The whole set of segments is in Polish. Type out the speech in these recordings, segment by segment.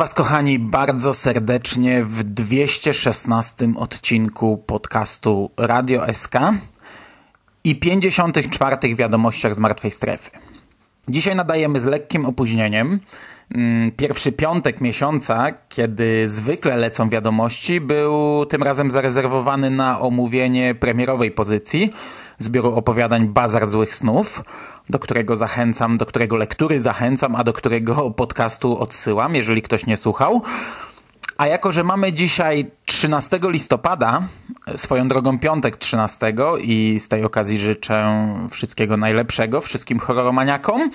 Was, kochani, bardzo serdecznie w 216 odcinku podcastu Radio SK i 54 wiadomościach z martwej strefy. Dzisiaj nadajemy z lekkim opóźnieniem. Mm, pierwszy piątek miesiąca, kiedy zwykle lecą wiadomości, był tym razem zarezerwowany na omówienie premierowej pozycji zbioru opowiadań Bazar Złych Snów, do którego zachęcam, do którego lektury zachęcam, a do którego podcastu odsyłam, jeżeli ktoś nie słuchał. A jako, że mamy dzisiaj 13 listopada, swoją drogą piątek 13 i z tej okazji życzę wszystkiego najlepszego wszystkim horroromaniakom,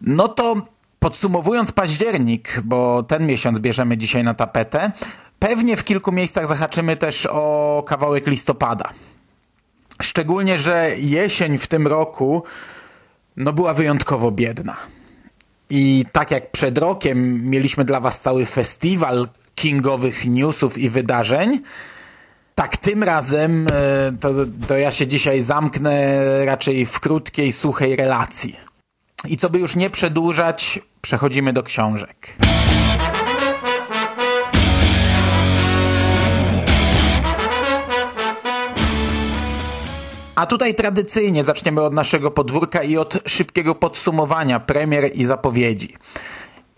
no to podsumowując październik, bo ten miesiąc bierzemy dzisiaj na tapetę, pewnie w kilku miejscach zahaczymy też o kawałek listopada. Szczególnie, że jesień w tym roku no była wyjątkowo biedna. I tak jak przed rokiem mieliśmy dla Was cały festiwal kingowych newsów i wydarzeń, tak tym razem e, to, to ja się dzisiaj zamknę raczej w krótkiej, suchej relacji. I co by już nie przedłużać, przechodzimy do książek. A tutaj tradycyjnie zaczniemy od naszego podwórka i od szybkiego podsumowania premier i zapowiedzi.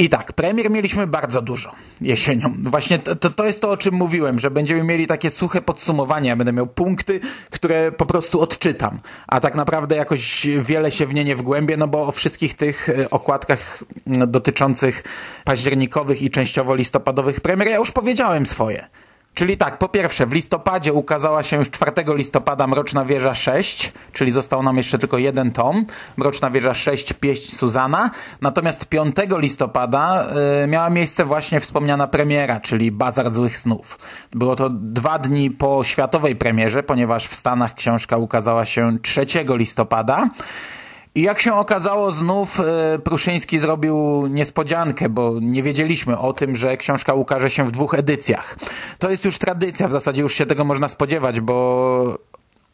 I tak, premier mieliśmy bardzo dużo jesienią. Właśnie to, to jest to, o czym mówiłem, że będziemy mieli takie suche podsumowanie. Ja będę miał punkty, które po prostu odczytam. A tak naprawdę jakoś wiele się w nie nie wgłębię, no bo o wszystkich tych e, okładkach dotyczących październikowych i częściowo listopadowych premier ja już powiedziałem swoje. Czyli tak, po pierwsze, w listopadzie ukazała się już 4 listopada Mroczna Wieża 6, czyli został nam jeszcze tylko jeden tom. Mroczna Wieża 6, pieść Suzana. Natomiast 5 listopada y, miała miejsce właśnie wspomniana premiera, czyli Bazar Złych Snów. Było to dwa dni po światowej premierze, ponieważ w Stanach książka ukazała się 3 listopada. I jak się okazało, znów e, Pruszyński zrobił niespodziankę, bo nie wiedzieliśmy o tym, że książka ukaże się w dwóch edycjach. To jest już tradycja, w zasadzie już się tego można spodziewać, bo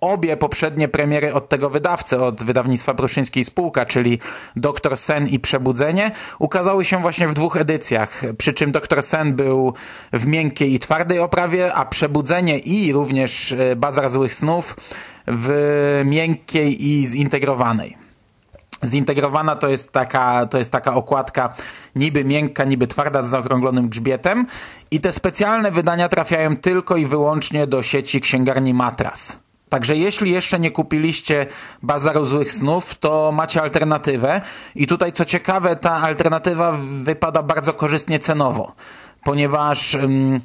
obie poprzednie premiery od tego wydawcy, od wydawnictwa Pruszyńskiej Spółka, czyli Doktor Sen i Przebudzenie, ukazały się właśnie w dwóch edycjach. Przy czym Doktor Sen był w miękkiej i twardej oprawie, a Przebudzenie i również e, Bazar Złych Snów w miękkiej i zintegrowanej. Zintegrowana to jest taka, to jest taka okładka niby miękka, niby twarda z zaokrąglonym grzbietem i te specjalne wydania trafiają tylko i wyłącznie do sieci księgarni Matras. Także jeśli jeszcze nie kupiliście Bazaru Złych Snów, to macie alternatywę i tutaj co ciekawe, ta alternatywa wypada bardzo korzystnie cenowo, ponieważ... Ym,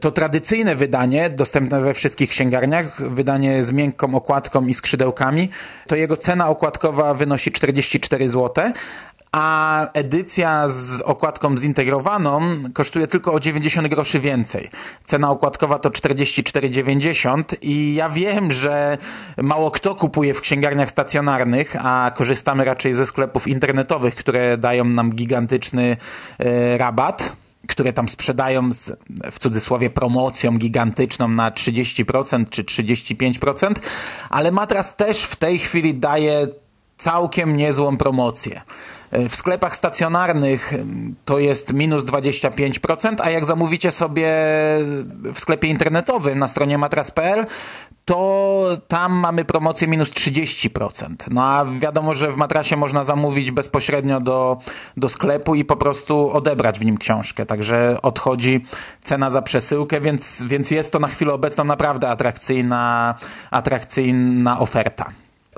to tradycyjne wydanie, dostępne we wszystkich księgarniach, wydanie z miękką okładką i skrzydełkami, to jego cena okładkowa wynosi 44 zł, a edycja z okładką zintegrowaną kosztuje tylko o 90 groszy więcej. Cena okładkowa to 44,90 i ja wiem, że mało kto kupuje w księgarniach stacjonarnych, a korzystamy raczej ze sklepów internetowych, które dają nam gigantyczny e, rabat które tam sprzedają z, w cudzysłowie promocją gigantyczną na 30% czy 35%, ale matras też w tej chwili daje całkiem niezłą promocję. W sklepach stacjonarnych to jest minus 25%, a jak zamówicie sobie w sklepie internetowym na stronie matras.pl, to tam mamy promocję minus 30%. No a wiadomo, że w matrasie można zamówić bezpośrednio do, do sklepu i po prostu odebrać w nim książkę. Także odchodzi cena za przesyłkę, więc, więc jest to na chwilę obecną naprawdę atrakcyjna, atrakcyjna oferta.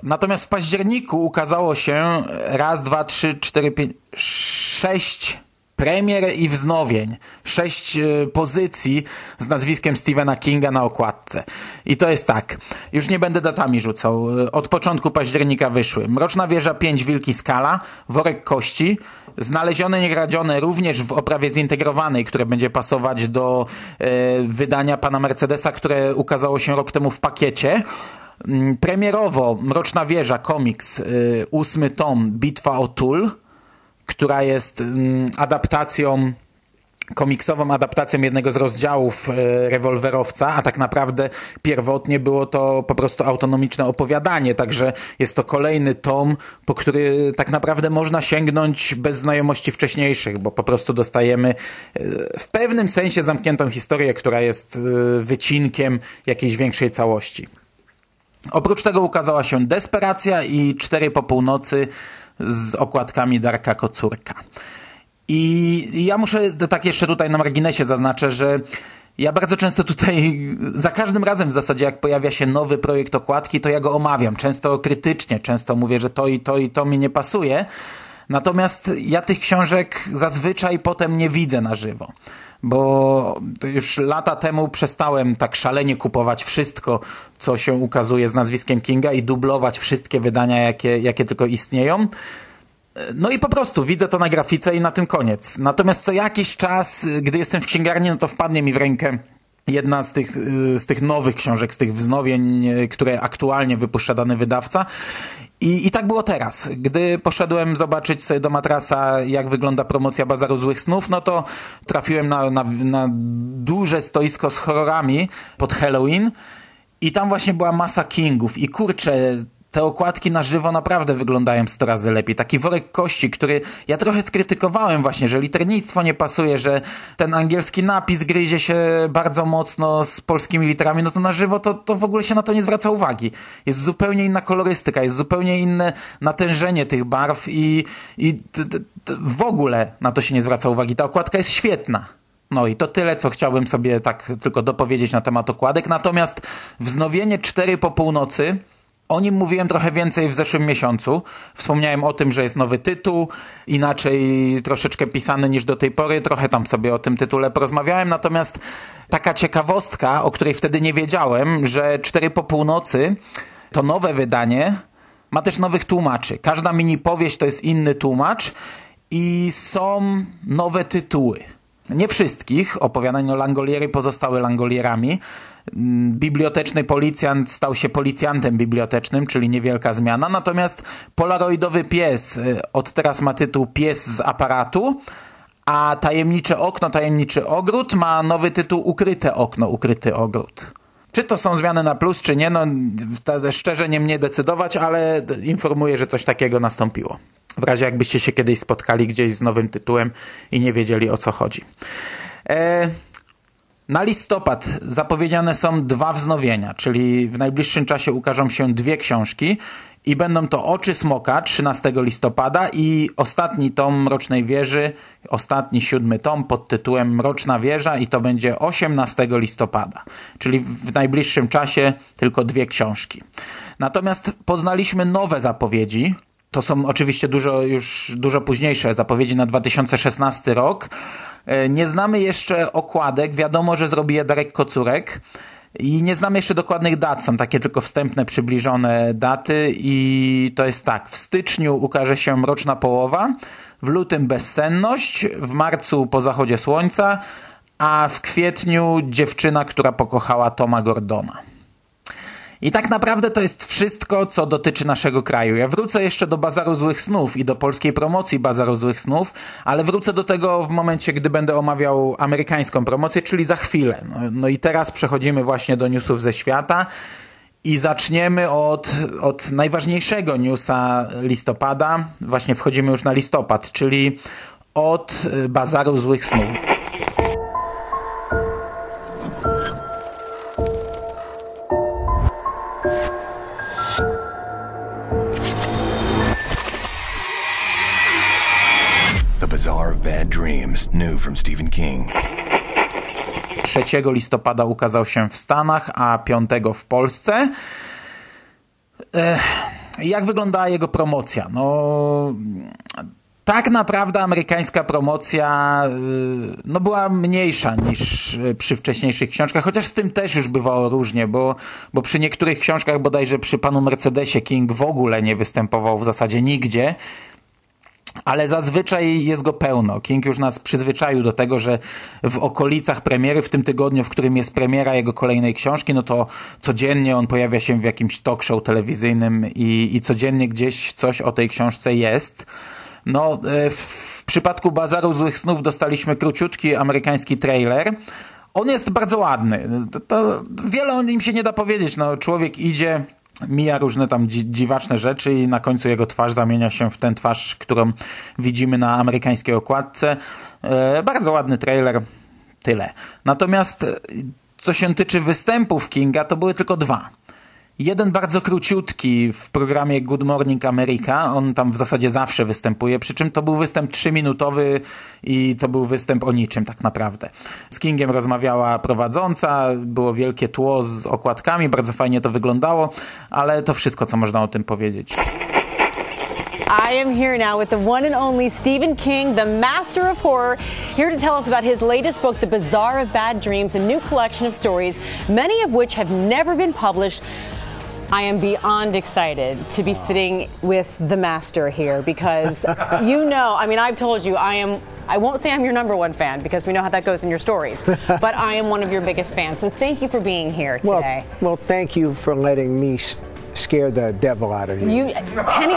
Natomiast w październiku ukazało się raz, dwa, trzy, cztery, pięć, sześć premier i wznowień. Sześć y, pozycji z nazwiskiem Stephena Kinga na okładce. I to jest tak. Już nie będę datami rzucał. Y, od początku października wyszły. Mroczna wieża 5 Wilki Skala, Worek Kości, znalezione niegradzione również w oprawie zintegrowanej, które będzie pasować do e, wydania pana Mercedesa, które ukazało się rok temu w pakiecie. Mm, premierowo Mroczna Wieża, komiks, y, ósmy tom, Bitwa o Tul, która jest mm, adaptacją komiksową adaptacją jednego z rozdziałów e, rewolwerowca, a tak naprawdę pierwotnie było to po prostu autonomiczne opowiadanie, także jest to kolejny tom, po który tak naprawdę można sięgnąć bez znajomości wcześniejszych, bo po prostu dostajemy e, w pewnym sensie zamkniętą historię, która jest e, wycinkiem jakiejś większej całości. Oprócz tego ukazała się Desperacja i Cztery po północy z okładkami Darka Kocurka. I ja muszę tak jeszcze tutaj na marginesie zaznaczę, że ja bardzo często tutaj, za każdym razem w zasadzie jak pojawia się nowy projekt okładki, to ja go omawiam. Często krytycznie, często mówię, że to i to i to mi nie pasuje. Natomiast ja tych książek zazwyczaj potem nie widzę na żywo bo już lata temu przestałem tak szalenie kupować wszystko, co się ukazuje z nazwiskiem Kinga i dublować wszystkie wydania, jakie, jakie tylko istnieją. No i po prostu widzę to na grafice i na tym koniec. Natomiast co jakiś czas, gdy jestem w księgarni, no to wpadnie mi w rękę jedna z tych, z tych nowych książek, z tych wznowień, które aktualnie wypuszcza dany wydawca. I, I tak było teraz. Gdy poszedłem zobaczyć sobie do matrasa, jak wygląda promocja Bazaru Złych Snów, no to trafiłem na, na, na duże stoisko z horrorami pod Halloween i tam właśnie była masa Kingów i kurczę, te okładki na żywo naprawdę wyglądają 100 razy lepiej. Taki worek kości, który ja trochę skrytykowałem właśnie, że liternictwo nie pasuje, że ten angielski napis gryzie się bardzo mocno z polskimi literami, no to na żywo to, to w ogóle się na to nie zwraca uwagi. Jest zupełnie inna kolorystyka, jest zupełnie inne natężenie tych barw i, i t, t, t, w ogóle na to się nie zwraca uwagi. Ta okładka jest świetna. No i to tyle, co chciałbym sobie tak tylko dopowiedzieć na temat okładek. Natomiast wznowienie 4 po północy o nim mówiłem trochę więcej w zeszłym miesiącu. Wspomniałem o tym, że jest nowy tytuł, inaczej troszeczkę pisany niż do tej pory. Trochę tam sobie o tym tytule porozmawiałem. Natomiast taka ciekawostka, o której wtedy nie wiedziałem, że Cztery po północy to nowe wydanie ma też nowych tłumaczy. Każda mini powieść to jest inny tłumacz i są nowe tytuły. Nie wszystkich opowiadań o Langoliery pozostały Langolierami. Mm, biblioteczny policjant stał się policjantem bibliotecznym, czyli niewielka zmiana. Natomiast polaroidowy pies y, od teraz ma tytuł Pies z aparatu, a tajemnicze okno, tajemniczy ogród ma nowy tytuł Ukryte okno, ukryty ogród. Czy to są zmiany na plus, czy nie, no szczerze nie mnie decydować, ale informuję, że coś takiego nastąpiło. W razie jakbyście się kiedyś spotkali gdzieś z nowym tytułem i nie wiedzieli o co chodzi. E, na listopad zapowiedziane są dwa wznowienia, czyli w najbliższym czasie ukażą się dwie książki i będą to Oczy Smoka 13 listopada i ostatni tom Mrocznej Wieży, ostatni siódmy tom pod tytułem Mroczna Wieża i to będzie 18 listopada, czyli w najbliższym czasie tylko dwie książki. Natomiast poznaliśmy nowe zapowiedzi, to są oczywiście dużo już dużo późniejsze zapowiedzi na 2016 rok. E, nie znamy jeszcze okładek, wiadomo, że zrobi je Darek Kocurek. I nie znamy jeszcze dokładnych dat, są takie tylko wstępne, przybliżone daty. I to jest tak, w styczniu ukaże się Mroczna Połowa, w lutym Bezsenność, w marcu Po Zachodzie Słońca, a w kwietniu Dziewczyna, która pokochała Toma Gordona. I tak naprawdę to jest wszystko, co dotyczy naszego kraju. Ja wrócę jeszcze do Bazaru Złych Snów i do polskiej promocji Bazaru Złych Snów, ale wrócę do tego w momencie, gdy będę omawiał amerykańską promocję, czyli za chwilę. No, no i teraz przechodzimy właśnie do newsów ze świata. I zaczniemy od, od najważniejszego newsa listopada. Właśnie wchodzimy już na listopad, czyli od Bazaru Złych Snów. Dreams, new from Stephen King. 3 listopada ukazał się w Stanach, a 5 w Polsce. Jak wygląda jego promocja? No, tak naprawdę amerykańska promocja y, no, była mniejsza niż y, przy wcześniejszych książkach, chociaż z tym też już bywało różnie, bo, bo przy niektórych książkach, bodajże przy panu Mercedesie, King w ogóle nie występował w zasadzie nigdzie ale zazwyczaj jest go pełno. King już nas przyzwyczaił do tego, że w okolicach premiery, w tym tygodniu, w którym jest premiera jego kolejnej książki, no to codziennie on pojawia się w jakimś talk show telewizyjnym i, i codziennie gdzieś coś o tej książce jest. No, e, w przypadku Bazaru Złych Snów dostaliśmy króciutki amerykański trailer. On jest bardzo ładny. To, to wiele o nim się nie da powiedzieć. No, człowiek idzie mija różne tam dziwaczne rzeczy i na końcu jego twarz zamienia się w tę twarz, którą widzimy na amerykańskiej okładce. E, bardzo ładny trailer, tyle. Natomiast e, co się tyczy występów Kinga, to były tylko dwa. Jeden bardzo króciutki w programie Good Morning America. On tam w zasadzie zawsze występuje, przy czym to był występ trzyminutowy i to był występ o niczym tak naprawdę. Z Kingiem rozmawiała prowadząca, było wielkie tło z okładkami, bardzo fajnie to wyglądało, ale to wszystko, co można o tym powiedzieć. I am here now with the one and only Stephen King, the master of horror, here to tell us about his latest book, The Bazaar of Bad Dreams, a new collection of stories, many of which have never been published. I am beyond excited to be sitting with the master here because you know, I mean, I've told you I am I won't say I'm your number one fan because we know how that goes in your stories, but I am one of your biggest fans. So thank you for being here today. Well, well thank you for letting me scare the devil out of you. You, Penny.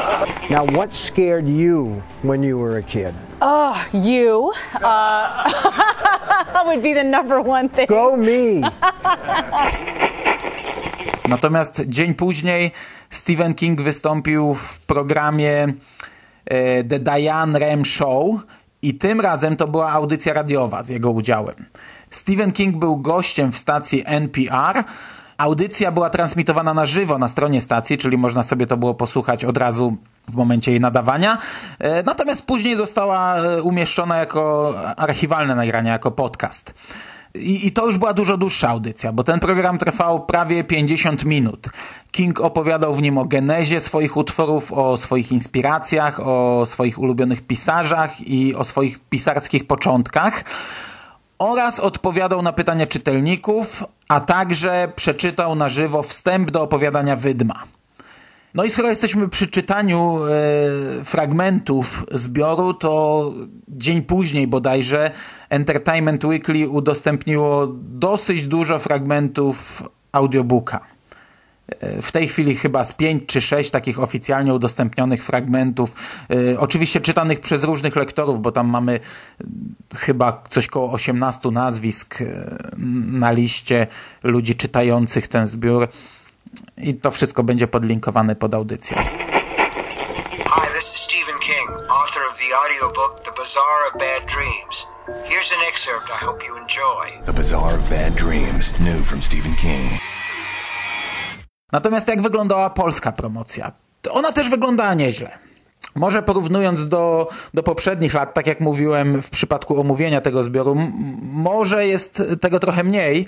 Now, what scared you when you were a kid? Oh, you. Uh, would be the number one thing. Go me. Natomiast dzień później Stephen King wystąpił w programie e, The Diane Rem Show i tym razem to była audycja radiowa z jego udziałem. Stephen King był gościem w stacji NPR. Audycja była transmitowana na żywo na stronie stacji, czyli można sobie to było posłuchać od razu w momencie jej nadawania. E, natomiast później została e, umieszczona jako archiwalne nagranie, jako podcast. I, I, to już była dużo dłuższa audycja, bo ten program trwał prawie 50 minut. King opowiadał w nim o genezie swoich utworów, o swoich inspiracjach, o swoich ulubionych pisarzach i o swoich pisarskich początkach. Oraz odpowiadał na pytania czytelników, a także przeczytał na żywo wstęp do opowiadania Wydma. No i skoro jesteśmy przy czytaniu e, fragmentów zbioru, to dzień później bodajże Entertainment Weekly udostępniło dosyć dużo fragmentów audiobooka. E, w tej chwili chyba z pięć czy sześć takich oficjalnie udostępnionych fragmentów, e, oczywiście czytanych przez różnych lektorów, bo tam mamy chyba coś koło 18 nazwisk na liście ludzi czytających ten zbiór. I to wszystko będzie podlinkowane pod audycją. Hi, this is Stephen King, author of the audiobook The Bazaar of Bad Dreams. Here's an excerpt I hope you enjoy. The Bazaar of Bad Dreams, new from Stephen King. Natomiast jak wyglądała polska promocja? Ona też wyglądała nieźle. Może porównując do, do poprzednich lat, tak jak mówiłem w przypadku omówienia tego zbioru, może jest tego trochę mniej,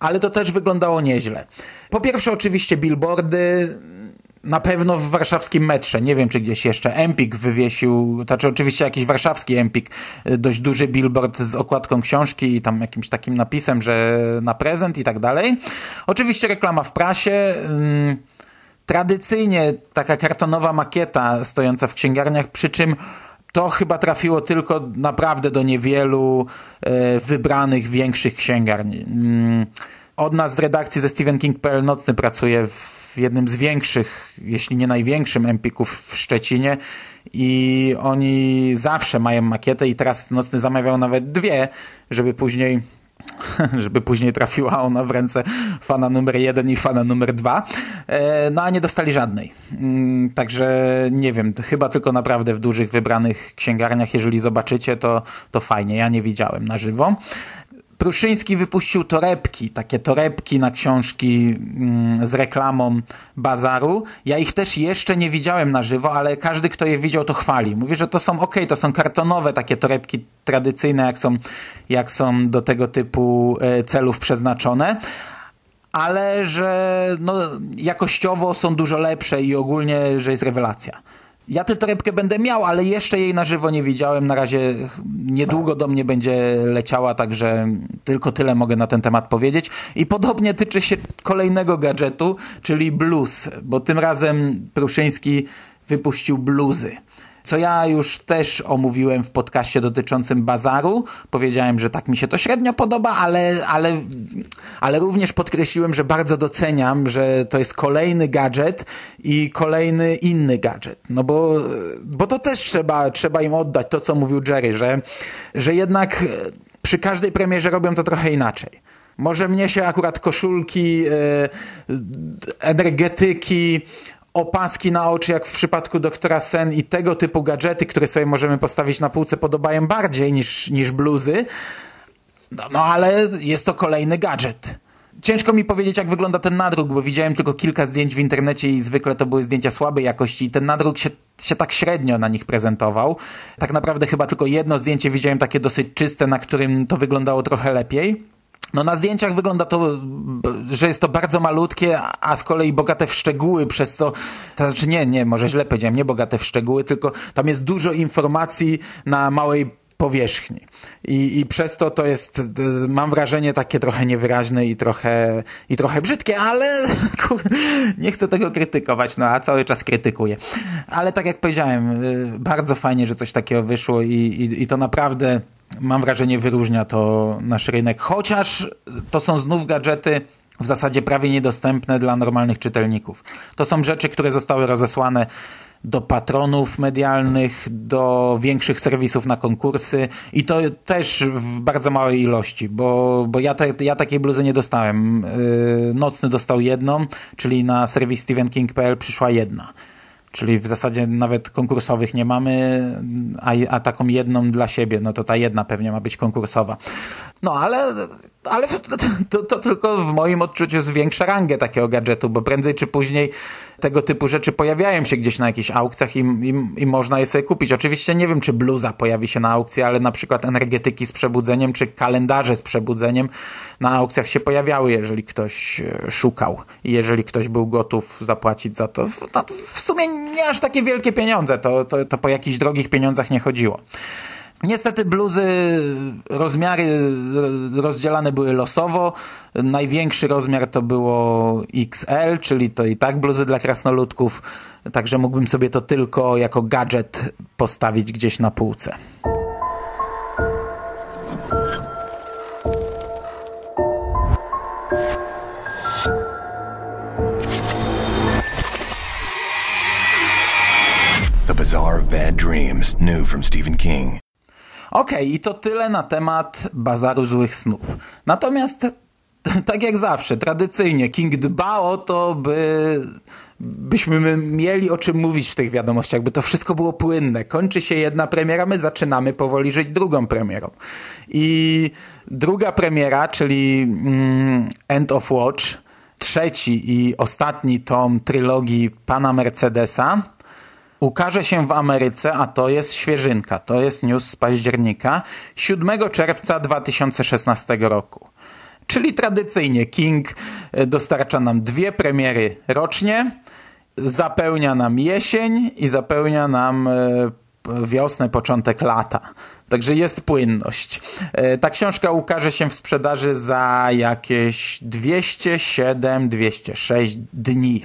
ale to też wyglądało nieźle. Po pierwsze oczywiście billboardy, na pewno w warszawskim metrze, nie wiem czy gdzieś jeszcze, Empik wywiesił, znaczy oczywiście jakiś warszawski Empik, y, dość duży billboard z okładką książki i tam jakimś takim napisem, że na prezent i tak dalej. Oczywiście reklama w prasie, tradycyjnie taka kartonowa makieta stojąca w księgarniach, przy czym to chyba trafiło tylko naprawdę do niewielu e, wybranych większych księgarni. Mm, od nas z redakcji ze Stephen King.pl Nocny pracuje w jednym z większych, jeśli nie największym Empików w Szczecinie i oni zawsze mają makietę i teraz Nocny zamawiał nawet dwie, żeby później żeby później trafiła ona w ręce fana numer jeden i fana numer dwa. E, no a nie dostali żadnej. Mm, także nie wiem, chyba tylko naprawdę w dużych wybranych księgarniach, jeżeli zobaczycie, to, to fajnie. Ja nie widziałem na żywo. Pruszyński wypuścił torebki, takie torebki na książki mm, z reklamą bazaru. Ja ich też jeszcze nie widziałem na żywo, ale każdy, kto je widział, to chwali. Mówi, że to są ok, to są kartonowe takie torebki tradycyjne, jak są, jak są do tego typu e, celów przeznaczone ale że no, jakościowo są dużo lepsze i ogólnie, że jest rewelacja Ja tę torebkę będę miał, ale jeszcze jej na żywo nie widziałem. Na razie niedługo do mnie będzie leciała, także tylko tyle mogę na ten temat powiedzieć. I podobnie tyczy się kolejnego gadżetu, czyli bluz, bo tym razem Pruszyński wypuścił bluzy co ja już też omówiłem w podcaście dotyczącym bazaru. Powiedziałem, że tak mi się to średnio podoba, ale, ale, ale również podkreśliłem, że bardzo doceniam, że to jest kolejny gadżet i kolejny inny gadżet. No bo, bo to też trzeba, trzeba im oddać to, co mówił Jerry, że, że jednak przy każdej premierze robią to trochę inaczej. Może mnie się akurat koszulki, e, energetyki, opaski na oczy, jak w przypadku doktora Sen i tego typu gadżety, które sobie możemy postawić na półce, podobają bardziej niż, niż bluzy. No, no ale jest to kolejny gadżet. Ciężko mi powiedzieć, jak wygląda ten nadruk, bo widziałem tylko kilka zdjęć w internecie i zwykle to były zdjęcia słabej jakości i ten nadruk się, się tak średnio na nich prezentował. Tak naprawdę chyba tylko jedno zdjęcie widziałem takie dosyć czyste, na którym to wyglądało trochę lepiej. No na zdjęciach wygląda to, że jest to bardzo malutkie, a z kolei bogate w szczegóły, przez co, to znaczy nie, nie, może źle powiedziałem, nie bogate w szczegóły, tylko tam jest dużo informacji na małej powierzchni. I, I przez to to jest, mam wrażenie, takie trochę niewyraźne i trochę, i trochę brzydkie, ale kur, nie chcę tego krytykować, no a cały czas krytykuję. Ale tak jak powiedziałem, y, bardzo fajnie, że coś takiego wyszło i, i, i to naprawdę mam wrażenie, wyróżnia to nasz rynek. Chociaż to są znów gadżety w zasadzie prawie niedostępne dla normalnych czytelników. To są rzeczy, które zostały rozesłane do patronów medialnych, do większych serwisów na konkursy i to też w bardzo małej ilości, bo, bo ja, te, ja takiej bluzy nie dostałem. Yy, Nocny dostał jedną, czyli na serwis stevenking.pl przyszła jedna. Czyli w zasadzie nawet konkursowych nie mamy, a, a taką jedną dla siebie, no to ta jedna pewnie ma być konkursowa. No ale, ale to, to, to, tylko w moim odczuciu zwiększa rangę takiego gadżetu, bo prędzej czy później tego typu rzeczy pojawiają się gdzieś na jakichś aukcjach i, i, i można je sobie kupić. Oczywiście nie wiem, czy bluza pojawi się na aukcji, ale na przykład energetyki z przebudzeniem, czy kalendarze z przebudzeniem na aukcjach się pojawiały, jeżeli ktoś e, szukał i jeżeli ktoś był gotów zapłacić za to. No, w sumie nie aż takie wielkie pieniądze, to, to, to po jakichś drogich pieniądzach nie chodziło. Niestety bluzy, rozmiary rozdzielane były losowo. Największy rozmiar to było XL, czyli to i tak bluzy dla krasnoludków. Także mógłbym sobie to tylko jako gadżet postawić gdzieś na półce. The Bazaar of Bad Dreams, new from Stephen King. Okej, okay, i to tyle na temat Bazaru Złych Snów. Natomiast tak jak zawsze, tradycyjnie, King dba o to, by byśmy mieli o czym mówić w tych wiadomościach, by to wszystko było płynne. Kończy się jedna premiera, my zaczynamy powoli żyć drugą premierą. I druga premiera, czyli mm, End of Watch, trzeci i ostatni tom trylogii pana Mercedesa, ukaże się w Ameryce, a to jest świeżynka, to jest news z października, 7 czerwca 2016 roku. Czyli tradycyjnie King e, dostarcza nam dwie premiery rocznie, zapełnia nam jesień i zapełnia nam e, wiosnę, początek lata. Także jest płynność. E, ta książka ukaże się w sprzedaży za jakieś 207-206 dni.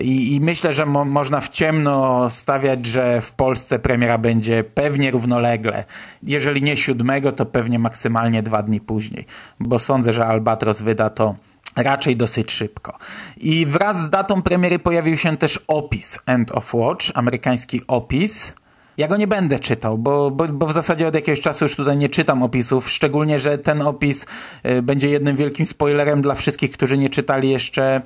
I, i myślę, że mo można w ciemno stawiać, że w Polsce premiera będzie pewnie równolegle. Jeżeli nie siódmego, to pewnie maksymalnie dwa dni później, bo sądzę, że Albatros wyda to raczej dosyć szybko. I wraz z datą premiery pojawił się też opis End of Watch, amerykański opis, ja go nie będę czytał, bo, bo, bo w zasadzie od jakiegoś czasu już tutaj nie czytam opisów, szczególnie, że ten opis y, będzie jednym wielkim spoilerem dla wszystkich, którzy nie czytali jeszcze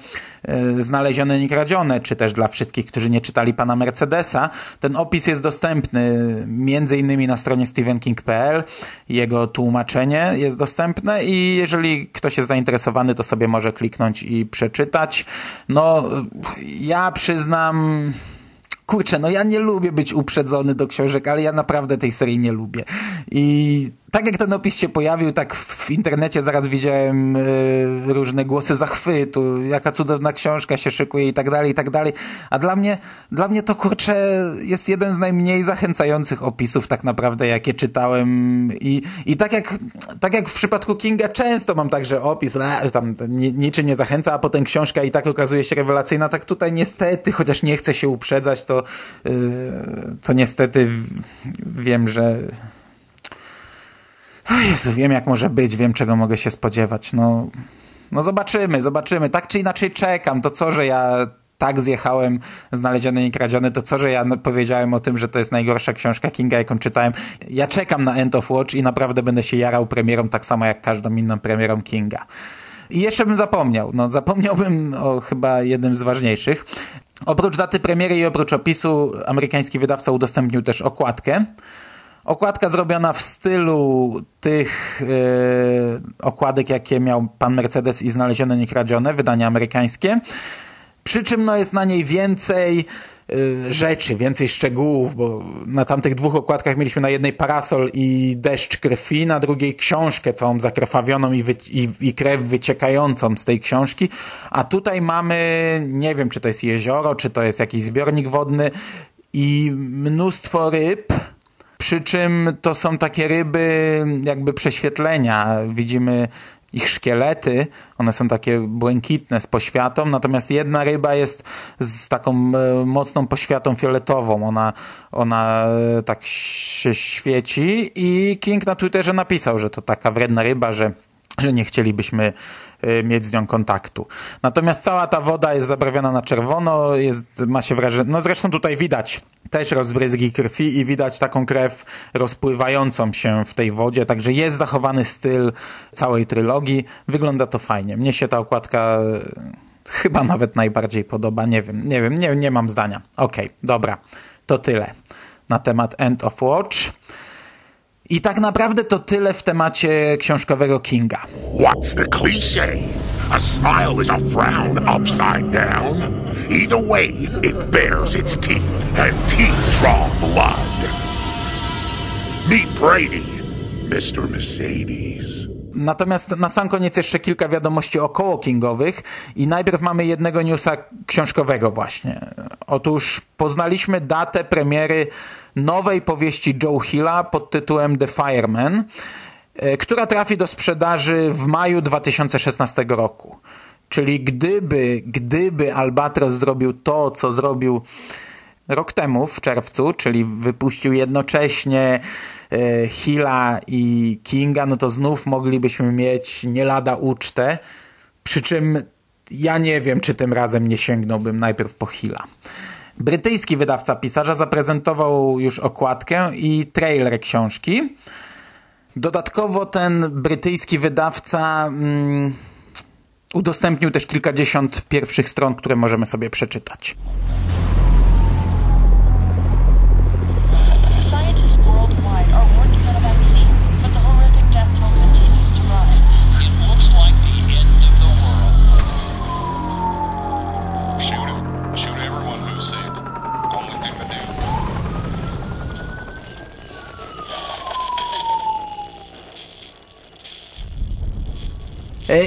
y, Znalezione i Kradzione, czy też dla wszystkich, którzy nie czytali pana Mercedesa. Ten opis jest dostępny między innymi na stronie stevenking.pl, jego tłumaczenie jest dostępne i jeżeli ktoś jest zainteresowany, to sobie może kliknąć i przeczytać. No, ja przyznam kurczę, no ja nie lubię być uprzedzony do książek, ale ja naprawdę tej serii nie lubię. I tak jak ten opis się pojawił, tak w internecie zaraz widziałem y, różne głosy zachwytu, jaka cudowna książka się szykuje i tak dalej, i tak dalej. A dla mnie, dla mnie to kurczę jest jeden z najmniej zachęcających opisów tak naprawdę, jakie czytałem. I, i tak, jak, tak jak w przypadku Kinga często mam także opis, le, tam niczym nie zachęca, a potem książka i tak okazuje się rewelacyjna, tak tutaj niestety, chociaż nie chcę się uprzedzać, to, yy, to niestety wiem, że o Jezu, wiem jak może być, wiem czego mogę się spodziewać. No, no zobaczymy, zobaczymy. Tak czy inaczej czekam. To co, że ja tak zjechałem znaleziony i kradziony, to co, że ja powiedziałem o tym, że to jest najgorsza książka Kinga, jaką czytałem. Ja czekam na End of Watch i naprawdę będę się jarał premierą tak samo jak każdą inną premierą Kinga. I jeszcze bym zapomniał, no zapomniałbym o chyba jednym z ważniejszych. Oprócz daty premiery i oprócz opisu, amerykański wydawca udostępnił też okładkę. Okładka zrobiona w stylu tych yy, okładek, jakie miał pan Mercedes i znalezione niekradzione, wydanie amerykańskie. Przy czym no, jest na niej więcej yy, rzeczy, więcej szczegółów, bo na tamtych dwóch okładkach mieliśmy na jednej parasol i deszcz krwi, na drugiej książkę całą zakrwawioną i, i, i krew wyciekającą z tej książki, a tutaj mamy, nie wiem czy to jest jezioro, czy to jest jakiś zbiornik wodny i mnóstwo ryb, przy czym to są takie ryby jakby prześwietlenia. Widzimy ich szkielety, one są takie błękitne z poświatą, natomiast jedna ryba jest z taką e, mocną poświatą fioletową. Ona, ona e, tak się świeci i King na Twitterze napisał, że to taka wredna ryba, że że nie chcielibyśmy y, mieć z nią kontaktu. Natomiast cała ta woda jest zabrawiona na czerwono, jest, ma się wrażenie, no zresztą tutaj widać też rozbryzgi krwi i widać taką krew rozpływającą się w tej wodzie, także jest zachowany styl całej trylogii. Wygląda to fajnie. Mnie się ta okładka y, chyba nawet najbardziej podoba. Nie wiem, nie wiem, nie, nie mam zdania. Okej, okay, dobra, to tyle na temat End of Watch. I tak naprawdę to tyle w temacie książkowego Kinga. What's the cliché? A smile is a frown upside down. Either way, it bears its teeth, and teeth draw blood. Meet Brady, Mr. Mercedes. Natomiast na sam koniec jeszcze kilka wiadomości około kingowych i najpierw mamy jednego newsa książkowego właśnie. Otóż poznaliśmy datę premiery nowej powieści Joe Hilla pod tytułem The Fireman, e, która trafi do sprzedaży w maju 2016 roku. Czyli gdyby, gdyby Albatros zrobił to, co zrobił rok temu w czerwcu, czyli wypuścił jednocześnie e, Hilla i Kinga, no to znów moglibyśmy mieć nie lada ucztę, przy czym ja nie wiem, czy tym razem nie sięgnąłbym najpierw po Hilla. Brytyjski wydawca pisarza zaprezentował już okładkę i trailer książki. Dodatkowo ten brytyjski wydawca mm, udostępnił też kilkadziesiąt pierwszych stron, które możemy sobie przeczytać.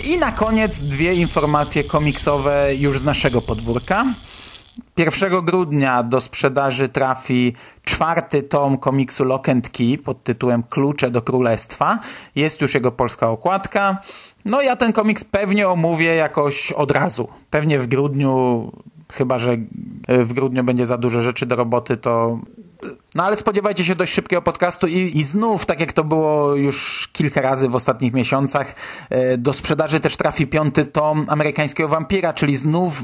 I na koniec dwie informacje komiksowe już z naszego podwórka. 1 grudnia do sprzedaży trafi czwarty tom komiksu Lock and Key pod tytułem Klucze do Królestwa. Jest już jego polska okładka. No ja ten komiks pewnie omówię jakoś od razu. Pewnie w grudniu, chyba że w grudniu będzie za dużo rzeczy do roboty, to no ale spodziewajcie się dość szybkiego podcastu i, i znów, tak jak to było już kilka razy w ostatnich miesiącach, e, do sprzedaży też trafi piąty tom amerykańskiego wampira, czyli znów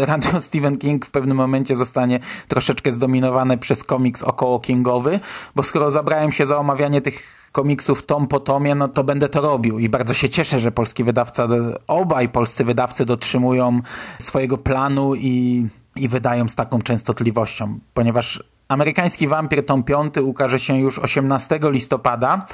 e, Radio Stephen King w pewnym momencie zostanie troszeczkę zdominowany przez komiks około Kingowy, bo skoro zabrałem się za omawianie tych komiksów tom po tomie, no to będę to robił i bardzo się cieszę, że polski wydawca, obaj polscy wydawcy dotrzymują swojego planu i, i wydają z taką częstotliwością, ponieważ Amerykański Wampir tom 5 ukaże się już 18 listopada.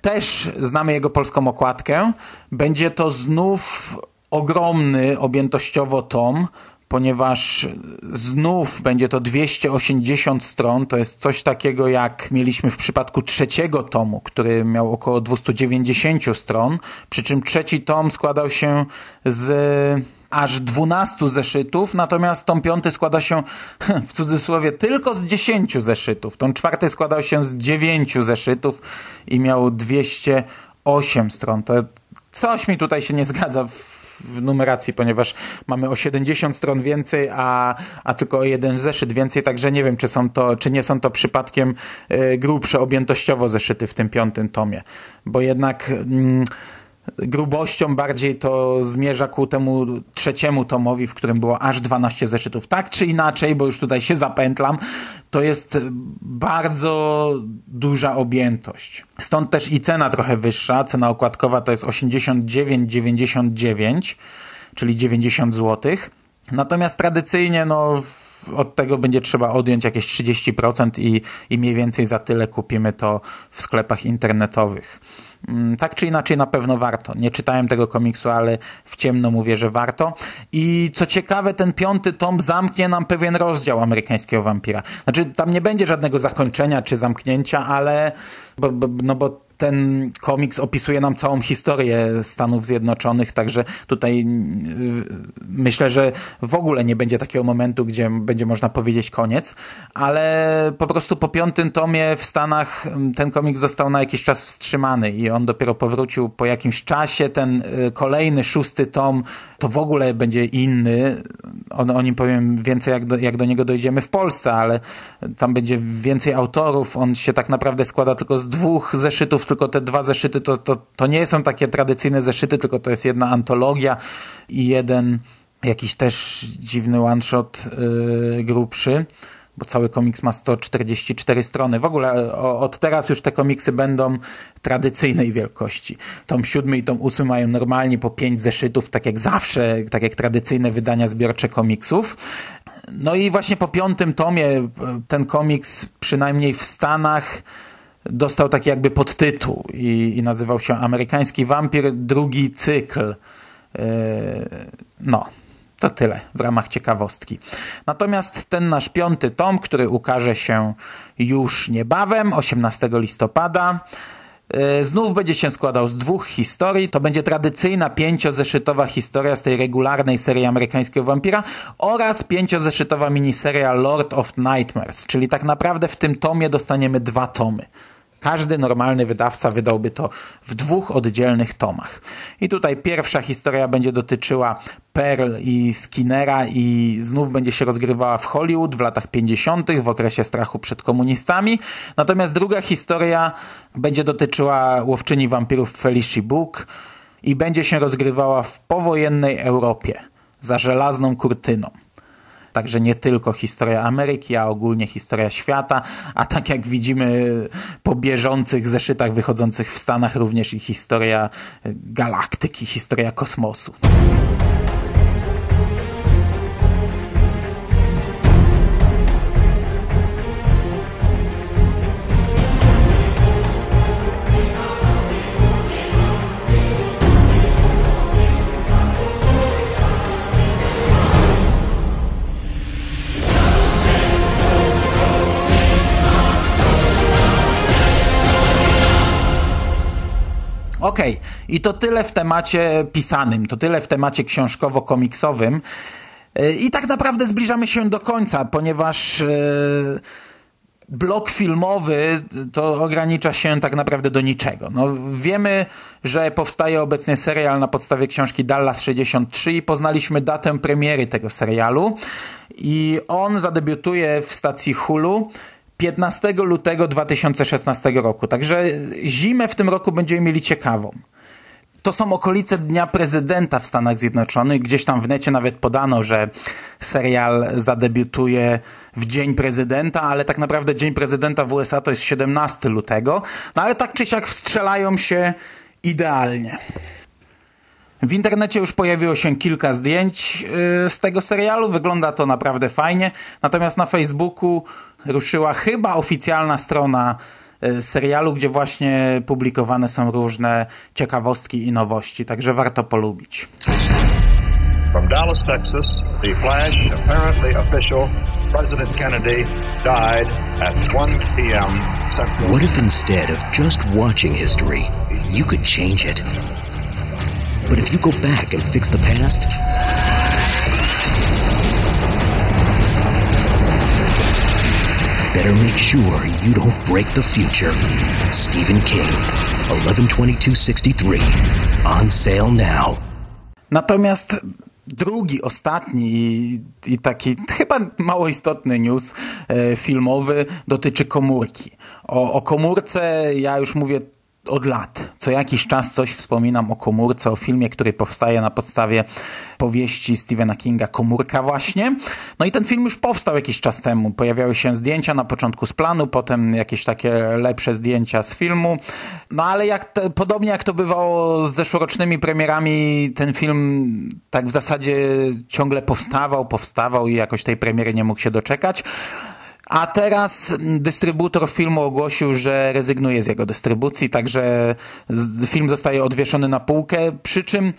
Też znamy jego polską okładkę. Będzie to znów ogromny objętościowo tom ponieważ znów będzie to 280 stron. To jest coś takiego, jak mieliśmy w przypadku trzeciego tomu, który miał około 290 stron, przy czym trzeci tom składał się z aż 12 zeszytów, natomiast tom piąty składa się w cudzysłowie tylko z 10 zeszytów. Tom czwarty składał się z 9 zeszytów i miał 208 stron. To coś mi tutaj się nie zgadza w numeracji, ponieważ mamy o 70 stron więcej, a, a tylko o jeden zeszyt więcej, także nie wiem, czy są to, czy nie są to przypadkiem y, grubsze objętościowo zeszyty w tym piątym tomie, bo jednak mm, grubością bardziej to zmierza ku temu trzeciemu tomowi, w którym było aż 12 zeszytów. Tak czy inaczej, bo już tutaj się zapętlam, to jest bardzo duża objętość. Stąd też i cena trochę wyższa. Cena okładkowa to jest 89,99, czyli 90 zł. Natomiast tradycyjnie, no, od tego będzie trzeba odjąć jakieś 30% i, i mniej więcej za tyle kupimy to w sklepach internetowych. Mm, tak czy inaczej na pewno warto. Nie czytałem tego komiksu, ale w ciemno mówię, że warto. I co ciekawe, ten piąty tom zamknie nam pewien rozdział amerykańskiego wampira. Znaczy, tam nie będzie żadnego zakończenia czy zamknięcia, ale bo, bo, no bo ten komiks opisuje nam całą historię Stanów Zjednoczonych, także tutaj y, myślę, że w ogóle nie będzie takiego momentu, gdzie będzie można powiedzieć koniec, ale po prostu po piątym tomie w Stanach mm, ten komiks został na jakiś czas wstrzymany i on dopiero powrócił po jakimś czasie. Ten y, kolejny, szósty tom to w ogóle będzie inny. O, o nim powiem więcej, jak do, jak do niego dojdziemy w Polsce, ale tam będzie więcej autorów. On się tak naprawdę składa tylko z dwóch zeszytów tylko te dwa zeszyty to, to, to nie są takie tradycyjne zeszyty, tylko to jest jedna antologia i jeden jakiś też dziwny one-shot yy, grubszy bo cały komiks ma 144 strony. W ogóle od teraz już te komiksy będą tradycyjnej wielkości. Tom siódmy i tom ósmy mają normalnie po pięć zeszytów, tak jak zawsze, tak jak tradycyjne wydania zbiorcze komiksów. No i właśnie po piątym tomie ten komiks, przynajmniej w Stanach, dostał taki jakby podtytuł i, i nazywał się Amerykański Wampir, drugi cykl. Yy, no, to tyle w ramach ciekawostki. Natomiast ten nasz piąty tom, który ukaże się już niebawem, 18 listopada, Znów będzie się składał z dwóch historii. To będzie tradycyjna pięciozeszytowa historia z tej regularnej serii amerykańskiego wampira oraz pięciozeszytowa miniseria Lord of Nightmares, czyli tak naprawdę w tym tomie dostaniemy dwa tomy. Każdy normalny wydawca wydałby to w dwóch oddzielnych tomach. I tutaj pierwsza historia będzie dotyczyła Pearl i Skinnera i znów będzie się rozgrywała w Hollywood w latach 50., w okresie strachu przed komunistami. Natomiast druga historia będzie dotyczyła łowczyni wampirów Felicia Book i będzie się rozgrywała w powojennej Europie za żelazną kurtyną. Także nie tylko historia Ameryki, a ogólnie historia świata, a tak jak widzimy po bieżących zeszytach wychodzących w Stanach również i historia galaktyki, historia kosmosu. Okej, okay. i to tyle w temacie pisanym, to tyle w temacie książkowo-komiksowym. E, I tak naprawdę zbliżamy się do końca, ponieważ e, blok filmowy to ogranicza się tak naprawdę do niczego. No, wiemy, że powstaje obecnie serial na podstawie książki Dallas 63 i poznaliśmy datę premiery tego serialu. I on zadebiutuje w stacji Hulu 15 lutego 2016 roku. Także zimę w tym roku będziemy mieli ciekawą. To są okolice Dnia Prezydenta w Stanach Zjednoczonych. Gdzieś tam w necie nawet podano, że serial zadebiutuje w Dzień Prezydenta, ale tak naprawdę Dzień Prezydenta w USA to jest 17 lutego. No ale tak czy siak wstrzelają się idealnie. W internecie już pojawiło się kilka zdjęć y, z tego serialu. Wygląda to naprawdę fajnie. Natomiast na Facebooku ruszyła chyba oficjalna strona y, serialu, gdzie właśnie publikowane są różne ciekawostki i nowości. Także warto polubić. From Dallas, Texas, the flash, apparently official, President Kennedy died at 1 p.m. Central. What if instead of just watching history, you could change it? But if you go back and fix the past, better make sure you don't break the future. Stephen King, 112263. On sale now. Natomiast drugi, ostatni i, i, taki chyba mało istotny news e, filmowy dotyczy komórki. O, o komórce ja już mówię od lat. Co jakiś czas coś wspominam o komórce, o filmie, który powstaje na podstawie powieści Stephena Kinga Komórka właśnie. No i ten film już powstał jakiś czas temu. Pojawiały się zdjęcia na początku z planu, potem jakieś takie lepsze zdjęcia z filmu. No ale jak te, podobnie jak to bywało z zeszłorocznymi premierami, ten film tak w zasadzie ciągle powstawał, powstawał i jakoś tej premiery nie mógł się doczekać. A teraz dystrybutor filmu ogłosił, że rezygnuje z jego dystrybucji, także film zostaje odwieszony na półkę, przy czym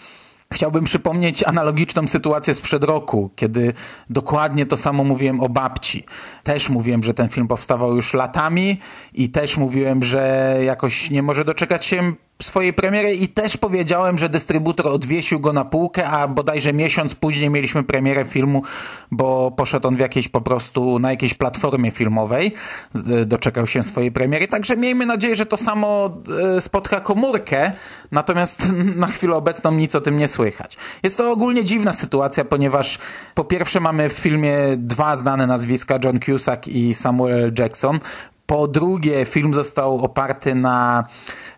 Chciałbym przypomnieć analogiczną sytuację sprzed roku, kiedy dokładnie to samo mówiłem o babci. Też mówiłem, że ten film powstawał już latami i też mówiłem, że jakoś nie może doczekać się swojej premiery i też powiedziałem, że dystrybutor odwiesił go na półkę, a bodajże miesiąc później mieliśmy premierę filmu, bo poszedł on w jakiejś po prostu na jakiejś platformie filmowej, doczekał się swojej premiery, także miejmy nadzieję, że to samo e, spotka komórkę, natomiast na chwilę obecną nic o tym nie słychać. Jest to ogólnie dziwna sytuacja, ponieważ po pierwsze mamy w filmie dwa znane nazwiska, John Cusack i Samuel Jackson, po drugie film został oparty na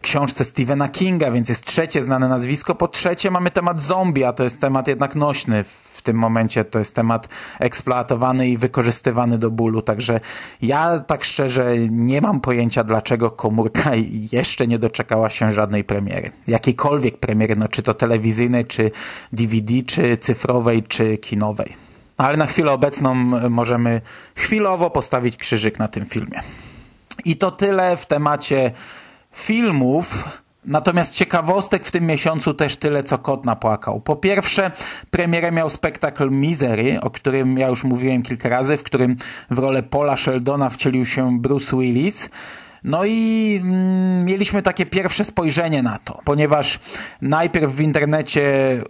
książce Stephena Kinga, więc jest trzecie znane nazwisko. Po trzecie mamy temat zombie, a to jest temat jednak nośny w tym momencie. To jest temat eksploatowany i wykorzystywany do bólu. Także ja tak szczerze nie mam pojęcia, dlaczego komórka jeszcze nie doczekała się żadnej premiery. Jakiejkolwiek premiery, no czy to telewizyjnej, czy DVD, czy cyfrowej, czy kinowej. Ale na chwilę obecną możemy chwilowo postawić krzyżyk na tym filmie. I to tyle w temacie filmów. Natomiast ciekawostek w tym miesiącu też tyle, co kot napłakał. Po pierwsze, premierę miał spektakl Misery, o którym ja już mówiłem kilka razy, w którym w rolę Paula Sheldona wcielił się Bruce Willis. No i mm, mieliśmy takie pierwsze spojrzenie na to, ponieważ najpierw w internecie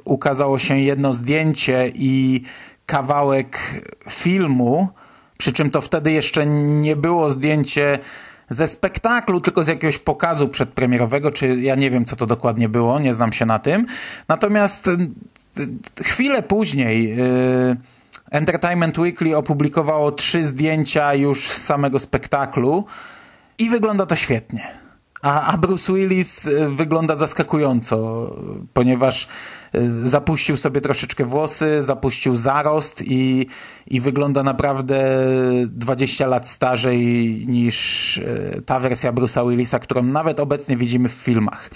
ukazało się jedno zdjęcie i kawałek filmu, przy czym to wtedy jeszcze nie było zdjęcie ze spektaklu, tylko z jakiegoś pokazu przedpremierowego, czy ja nie wiem, co to dokładnie było, nie znam się na tym. Natomiast y, y, chwilę później yy, Entertainment Weekly opublikowało trzy zdjęcia już z samego spektaklu i wygląda to świetnie. A, a Bruce Willis y, wygląda zaskakująco, ponieważ y, zapuścił sobie troszeczkę włosy, zapuścił zarost i, i wygląda naprawdę 20 lat starzej niż y, ta wersja Bruce'a Willisa, którą nawet obecnie widzimy w filmach.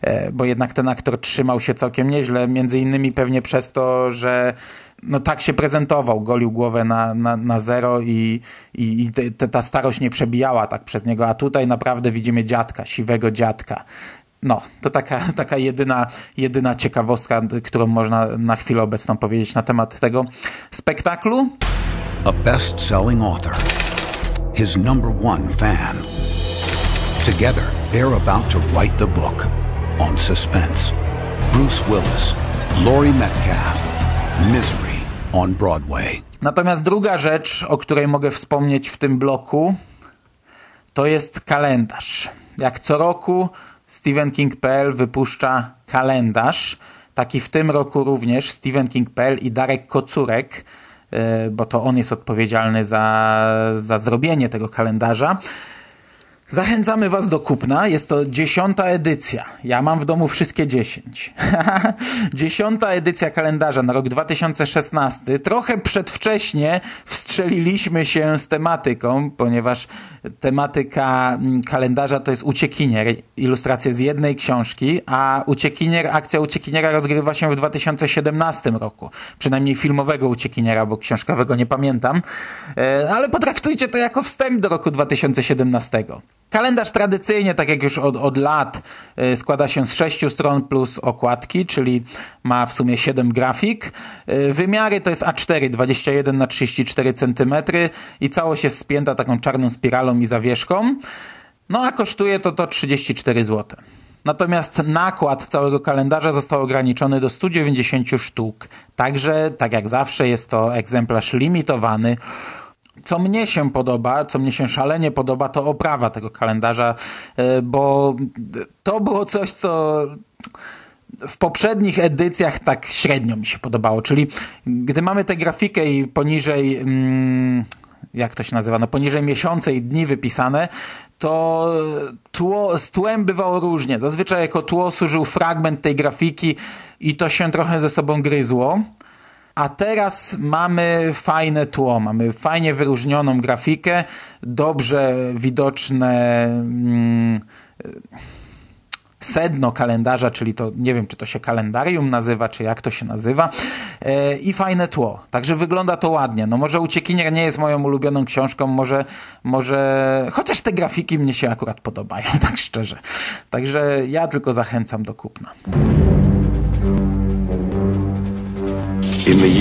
E, bo jednak ten aktor trzymał się całkiem nieźle, między innymi pewnie przez to, że no tak się prezentował, golił głowę na, na, na zero i, i, i te, ta starość nie przebijała tak przez niego, a tutaj naprawdę widzimy dziadka, siwego dziadka. No, to taka, taka jedyna, jedyna ciekawostka, którą można na chwilę obecną powiedzieć na temat tego spektaklu. A best-selling author. His number one fan. Together, they're about to write the book on suspense. Bruce Willis, Laurie Metcalf, Misery on Broadway. Natomiast druga rzecz, o której mogę wspomnieć w tym bloku, to jest kalendarz. Jak co roku StephenKing.pl wypuszcza kalendarz. Taki w tym roku również StephenKing.pl i Darek Kocurek, e, bo to on jest odpowiedzialny za, za zrobienie tego kalendarza. Zachęcamy Was do kupna. Jest to dziesiąta edycja. Ja mam w domu wszystkie dziesięć. dziesiąta edycja kalendarza na rok 2016. Trochę przedwcześnie wstrzeliliśmy się z tematyką, ponieważ tematyka mm, kalendarza to jest uciekinier. Ilustracje z jednej książki, a uciekinier, akcja uciekiniera rozgrywa się w 2017 roku. Przynajmniej filmowego uciekiniera, bo książkowego nie pamiętam. E, ale potraktujcie to jako wstęp do roku 2017. Kalendarz tradycyjnie, tak jak już od, od lat, y, składa się z 6 stron plus okładki, czyli ma w sumie 7 grafik. Y, wymiary to jest A4, 21 na 34 cm i całość jest spięta taką czarną spiralą i zawieszką. No a kosztuje to to 34 zł. Natomiast nakład całego kalendarza został ograniczony do 190 sztuk. Także, tak jak zawsze, jest to egzemplarz limitowany. Co mnie się podoba, co mnie się szalenie podoba, to oprawa tego kalendarza, e, bo to było coś, co w poprzednich edycjach tak średnio mi się podobało. Czyli gdy mamy tę grafikę i poniżej. Mm, jak to się nazywa, no poniżej miesiące i dni wypisane, to tło, z tłem bywało różnie. Zazwyczaj jako tło służył fragment tej grafiki i to się trochę ze sobą gryzło. A teraz mamy fajne tło, mamy fajnie wyróżnioną grafikę, dobrze widoczne. Mm, sedno kalendarza, czyli to nie wiem, czy to się kalendarium nazywa, czy jak to się nazywa, e, i fajne tło. Także wygląda to ładnie. No może Uciekinier nie jest moją ulubioną książką, może, może chociaż te grafiki mnie się akurat podobają, tak szczerze. Także ja tylko zachęcam do kupna.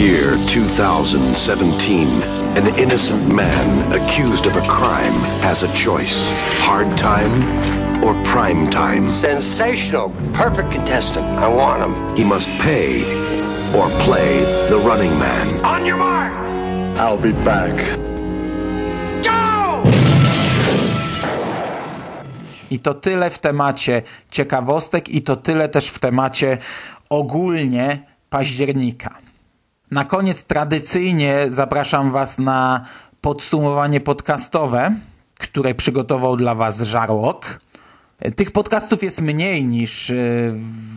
Year 2017, an innocent man accused of a crime has a choice. Hard time or prime time. Sensational. Perfect contestant. I want him. He must pay or play the running man. On your mark. I'll be back. Go! I to tyle w temacie ciekawostek i to tyle też w temacie ogólnie października. Na koniec tradycyjnie zapraszam Was na podsumowanie podcastowe, które przygotował dla Was Żarłok. Tych podcastów jest mniej niż e,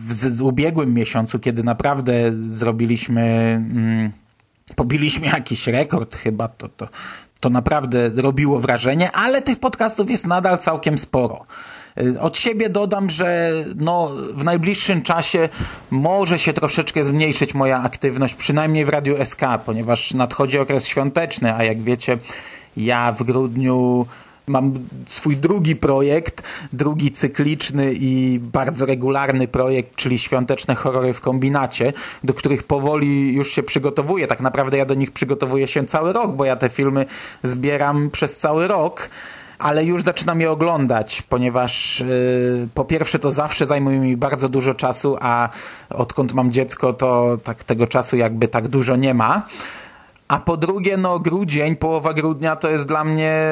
w ubiegłym miesiącu, kiedy naprawdę zrobiliśmy, mm, pobiliśmy jakiś rekord chyba, to, to, to naprawdę robiło wrażenie, ale tych podcastów jest nadal całkiem sporo. E, od siebie dodam, że no, w najbliższym czasie może się troszeczkę zmniejszyć moja aktywność, przynajmniej w Radiu SK, ponieważ nadchodzi okres świąteczny, a jak wiecie, ja w grudniu mam swój drugi projekt, drugi cykliczny i bardzo regularny projekt, czyli świąteczne horrory w kombinacie, do których powoli już się przygotowuję. Tak naprawdę ja do nich przygotowuję się cały rok, bo ja te filmy zbieram przez cały rok ale już zaczynam je oglądać, ponieważ yy, po pierwsze to zawsze zajmuje mi bardzo dużo czasu, a odkąd mam dziecko, to tak tego czasu jakby tak dużo nie ma. A po drugie, no grudzień, połowa grudnia to jest dla mnie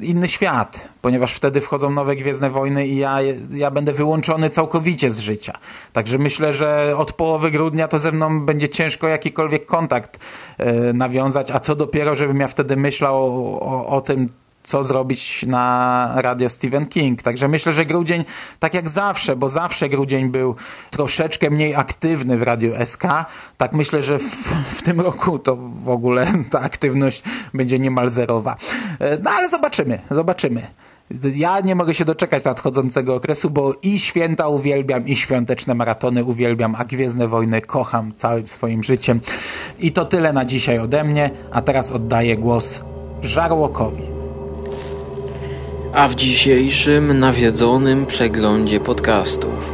inny świat, ponieważ wtedy wchodzą nowe Gwiezdne Wojny i ja, ja będę wyłączony całkowicie z życia. Także myślę, że od połowy grudnia to ze mną będzie ciężko jakikolwiek kontakt yy, nawiązać, a co dopiero, żebym ja wtedy myślał o, o, o tym, co zrobić na radio Stephen King. Także myślę, że grudzień, tak jak zawsze, bo zawsze grudzień był troszeczkę mniej aktywny w radiu SK, tak myślę, że w, w tym roku to w ogóle ta aktywność będzie niemal zerowa. E, no ale zobaczymy, zobaczymy. Ja nie mogę się doczekać nadchodzącego okresu, bo i święta uwielbiam, i świąteczne maratony uwielbiam, a Gwiezdne Wojny kocham całym swoim życiem. I to tyle na dzisiaj ode mnie, a teraz oddaję głos Żarłokowi a w dzisiejszym nawiedzonym przeglądzie podcastów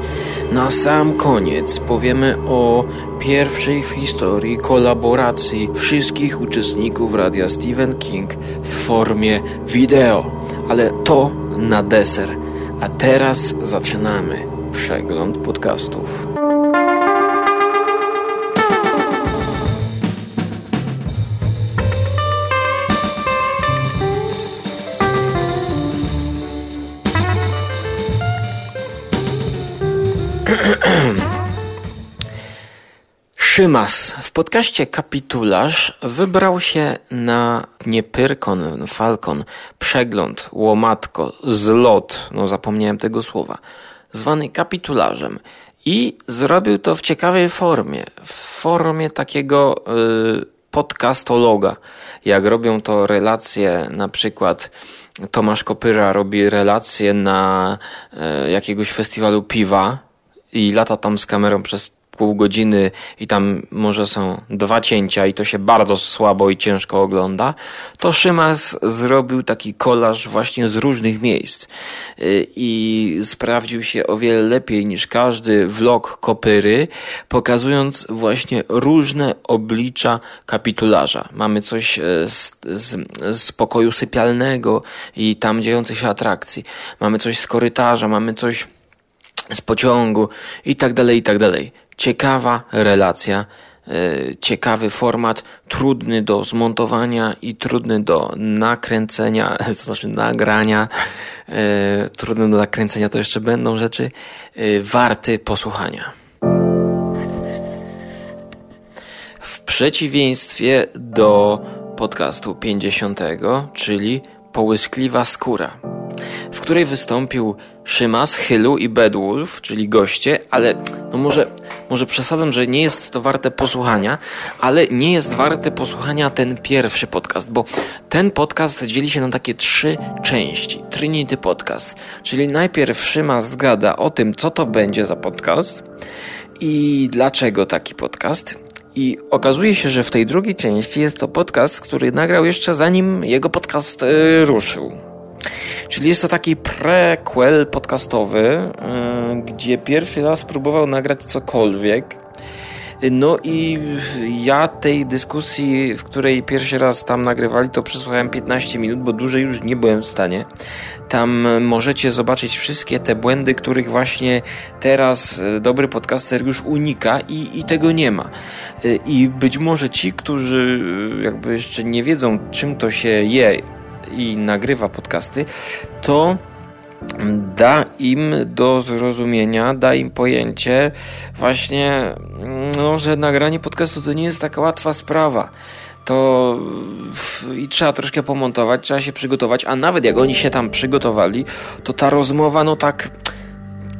na sam koniec powiemy o pierwszej w historii kolaboracji wszystkich uczestników radia Stephen King w formie wideo, ale to na deser. A teraz zaczynamy przegląd podcastów. Szymas. W podcaście Kapitularz wybrał się na nie Pyrkon, Falcon, przegląd, łomatko, zlot, no zapomniałem tego słowa, zwany kapitularzem. I zrobił to w ciekawej formie, w formie takiego y, podcastologa, jak robią to relacje na przykład Tomasz Kopyra robi relacje na y, jakiegoś festiwalu piwa i lata tam z kamerą przez pół godziny i tam może są dwa cięcia i to się bardzo słabo i ciężko ogląda, to Szymas zrobił taki kolaż właśnie z różnych miejsc y, i sprawdził się o wiele lepiej niż każdy vlog Kopyry, pokazując właśnie różne oblicza kapitularza. Mamy coś e, z, z, z pokoju sypialnego i tam dziejących się atrakcji. Mamy coś z korytarza, mamy coś z pociągu i tak dalej, i tak dalej. Ciekawa relacja, e, ciekawy format, trudny do zmontowania i trudny do nakręcenia, to znaczy nagrania, e, trudny do nakręcenia to jeszcze będą rzeczy, e, warty posłuchania. W przeciwieństwie do podcastu 50, czyli Połyskliwa skóra, w której wystąpił Szymas, Hylu i Bedwulf, czyli goście, ale no może, może przesadzam, że nie jest to warte posłuchania, ale nie jest warte posłuchania ten pierwszy podcast, bo ten podcast dzieli się na takie trzy części. Trinity Podcast, czyli najpierw Szymas gada o tym, co to będzie za podcast i dlaczego taki podcast. I okazuje się, że w tej drugiej części jest to podcast, który nagrał jeszcze zanim jego podcast yy, ruszył. Czyli jest to taki prequel podcastowy, yy, gdzie pierwszy raz próbował nagrać cokolwiek. No i ja tej dyskusji, w której pierwszy raz tam nagrywali, to przesłuchałem 15 minut, bo dłużej już nie byłem w stanie. Tam możecie zobaczyć wszystkie te błędy, których właśnie teraz dobry podcaster już unika i, i tego nie ma. I być może ci, którzy jakby jeszcze nie wiedzą, czym to się je i nagrywa podcasty, to da im do zrozumienia, da im pojęcie właśnie, no, że nagranie podcastu to nie jest taka łatwa sprawa. To i trzeba troszkę pomontować, trzeba się przygotować, a nawet jak oni się tam przygotowali, to ta rozmowa, no tak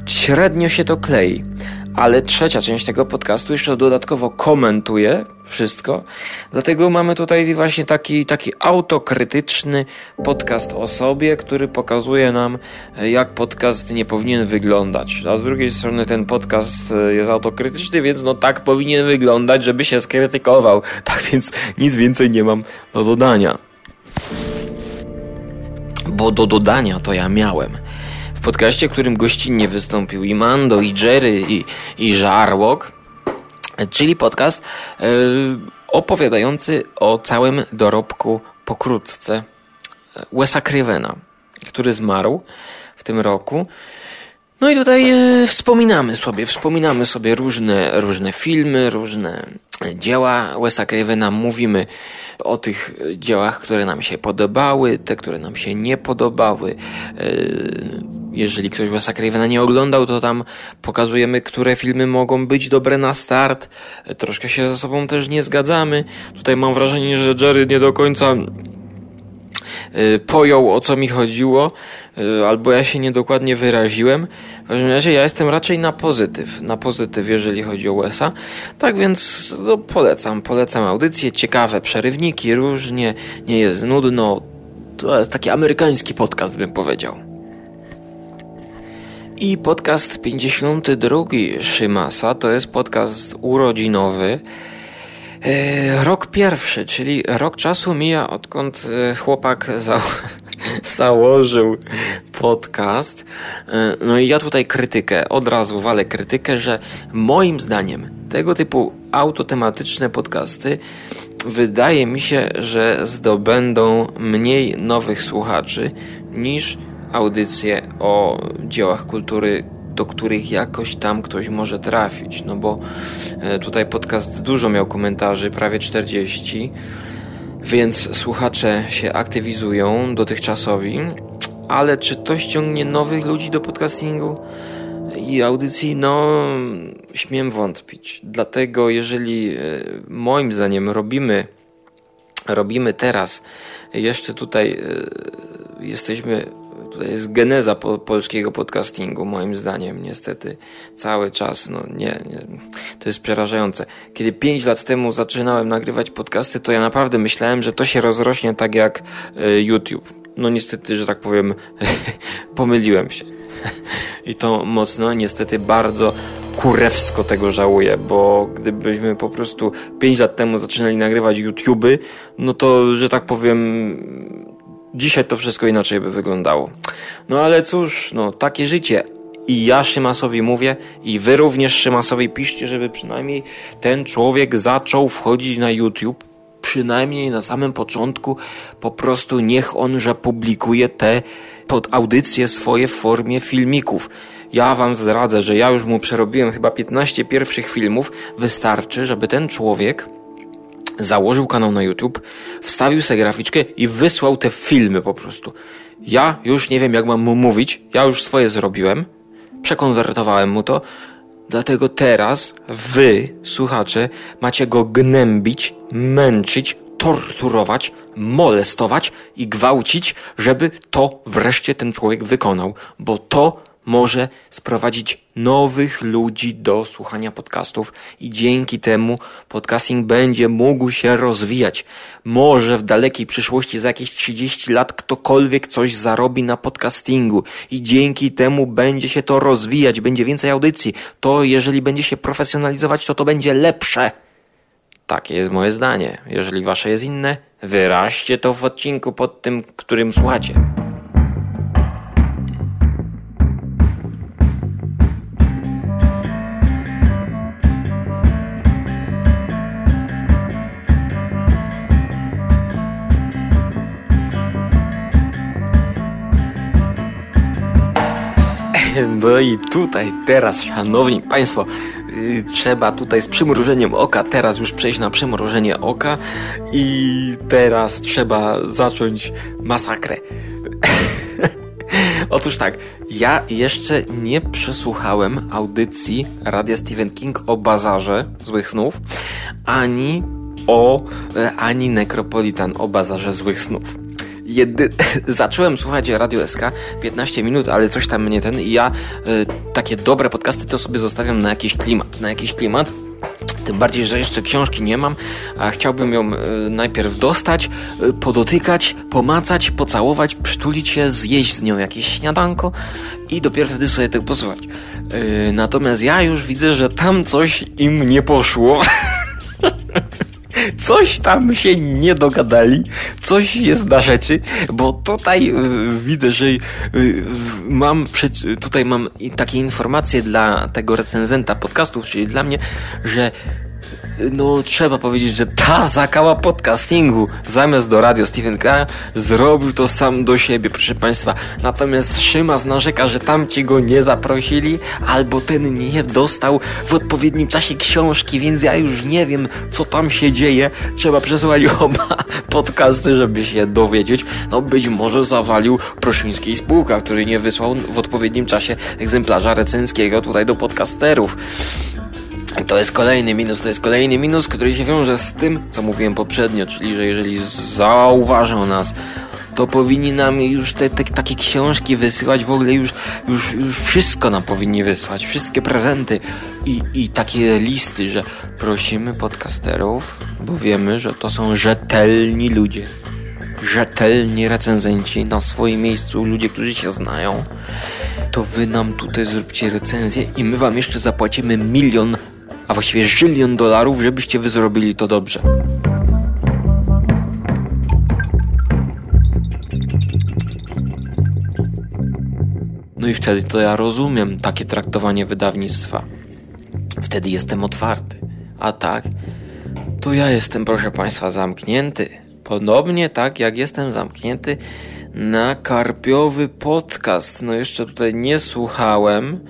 średnio się to klei ale trzecia część tego podcastu jeszcze dodatkowo komentuje wszystko. Dlatego mamy tutaj właśnie taki, taki autokrytyczny podcast o sobie, który pokazuje nam, jak podcast nie powinien wyglądać. A z drugiej strony ten podcast jest autokrytyczny, więc no tak powinien wyglądać, żeby się skrytykował. Tak więc nic więcej nie mam do dodania. Bo do dodania to ja miałem podcaście, w którym gościnnie wystąpił i Mando, i Jerry, i, i Żarłok, czyli podcast yy, opowiadający o całym dorobku pokrótce Wesa Crivena, który zmarł w tym roku. No i tutaj e, wspominamy sobie, wspominamy sobie różne, różne filmy, różne dzieła Wesa Crivena, mówimy o tych dziełach, które nam się podobały, te, które nam się nie podobały. E, jeżeli ktoś Wesa Cravena nie oglądał, to tam pokazujemy, które filmy mogą być dobre na start. E, troszkę się ze sobą też nie zgadzamy. Tutaj mam wrażenie, że Jerry nie do końca e, pojął o co mi chodziło, albo ja się niedokładnie wyraziłem. W każdym razie ja jestem raczej na pozytyw, na pozytyw, jeżeli chodzi o USA. Tak więc no, polecam, polecam audycje, ciekawe przerywniki, różnie, nie jest nudno. To jest taki amerykański podcast, bym powiedział. I podcast 52 Szymasa to jest podcast urodzinowy. E, rok pierwszy, czyli rok czasu mija odkąd e, chłopak za założył podcast. E, no i ja tutaj krytykę, od razu walę krytykę, że moim zdaniem tego typu autotematyczne podcasty wydaje mi się, że zdobędą mniej nowych słuchaczy niż audycje o dziełach kultury, do których jakoś tam ktoś może trafić. No bo e, tutaj podcast dużo miał komentarzy, prawie 40 więc słuchacze się aktywizują dotychczasowi, ale czy to ściągnie nowych ludzi do podcastingu i audycji? No, śmiem wątpić. Dlatego, jeżeli e, moim zdaniem robimy, robimy teraz, jeszcze tutaj e, jesteśmy Tutaj jest geneza po, polskiego podcastingu, moim zdaniem, niestety, cały czas. No, nie, nie, to jest przerażające. Kiedy pięć lat temu zaczynałem nagrywać podcasty, to ja naprawdę myślałem, że to się rozrośnie tak jak y, YouTube. No, niestety, że tak powiem, pomyliłem się. I to mocno, niestety, bardzo kurewsko tego żałuję, bo gdybyśmy po prostu 5 lat temu zaczynali nagrywać YouTube'y, no to, że tak powiem, dzisiaj to wszystko inaczej by wyglądało. No ale cóż, no takie życie. I ja Szymasowi mówię, i wy również Szymasowi piszcie, żeby przynajmniej ten człowiek zaczął wchodzić na YouTube. Przynajmniej na samym początku po prostu niech on, że publikuje te pod audycje swoje w formie filmików. Ja wam zdradzę, że ja już mu przerobiłem chyba 15 pierwszych filmów. Wystarczy, żeby ten człowiek założył kanał na YouTube, wstawił sobie graficzkę i wysłał te filmy po prostu. Ja już nie wiem, jak mam mu mówić. Ja już swoje zrobiłem. Przekonwertowałem mu to. Dlatego teraz wy, słuchacze, macie go gnębić, męczyć, torturować, molestować i gwałcić, żeby to wreszcie ten człowiek wykonał, bo to może sprowadzić nowych ludzi do słuchania podcastów i dzięki temu podcasting będzie mógł się rozwijać. Może w dalekiej przyszłości za jakieś 30 lat ktokolwiek coś zarobi na podcastingu i dzięki temu będzie się to rozwijać, będzie więcej audycji. To jeżeli będzie się profesjonalizować, to to będzie lepsze. Takie jest moje zdanie. Jeżeli wasze jest inne, wyraźcie to w odcinku pod tym, którym słuchacie. No i tutaj teraz, szanowni państwo, yy, trzeba tutaj z przymrużeniem oka teraz już przejść na przymrużenie oka i teraz trzeba zacząć masakrę. Otóż tak, ja jeszcze nie przesłuchałem audycji Radia Stephen King o bazarze złych snów, ani o, e, ani Necropolitan o bazarze złych snów jedy... zacząłem słuchać Radio SK 15 minut, ale coś tam mnie ten i ja y, takie dobre podcasty to sobie zostawiam na jakiś klimat, na jakiś klimat. Tym bardziej, że jeszcze książki nie mam, a chciałbym ją y, najpierw dostać, y, podotykać, pomacać, pocałować, przytulić się, zjeść z nią jakieś śniadanko i dopiero wtedy sobie tego posłuchać. Natomiast ja już widzę, że tam coś im nie poszło. coś tam się nie dogadali, coś jest na rzeczy, bo tutaj y, widzę, że y, mam tutaj mam takie informacje dla tego recenzenta podcastów, czyli dla mnie, że no trzeba powiedzieć, że ta zakała podcastingu zamiast do radio Stephen K zrobił to sam do siebie, proszę Państwa. Natomiast Szymas narzeka, że tamci go nie zaprosili, albo ten nie dostał w odpowiednim czasie książki, więc ja już nie wiem, co tam się dzieje. Trzeba przesłuchać oba podcasty, żeby się dowiedzieć. No być może zawalił Prosiński spółka, który nie wysłał w odpowiednim czasie egzemplarza recenskiego tutaj do podcasterów. To jest kolejny minus, to jest kolejny minus, który się wiąże z tym, co mówiłem poprzednio, czyli że jeżeli zauważą nas, to powinni nam już te, te, takie książki wysyłać, w ogóle już, już, już wszystko nam powinni wysłać, wszystkie prezenty i, i takie listy, że prosimy podcasterów, bo wiemy, że to są rzetelni ludzie, rzetelni recenzenci na swoim miejscu, ludzie, którzy się znają, to wy nam tutaj zróbcie recenzję i my wam jeszcze zapłacimy milion a właściwie żylion dolarów, żebyście wy zrobili to dobrze. No i wtedy to ja rozumiem takie traktowanie wydawnictwa. Wtedy jestem otwarty. A tak, to ja jestem, proszę Państwa, zamknięty. Podobnie tak, jak jestem zamknięty na karpiowy podcast. No jeszcze tutaj nie słuchałem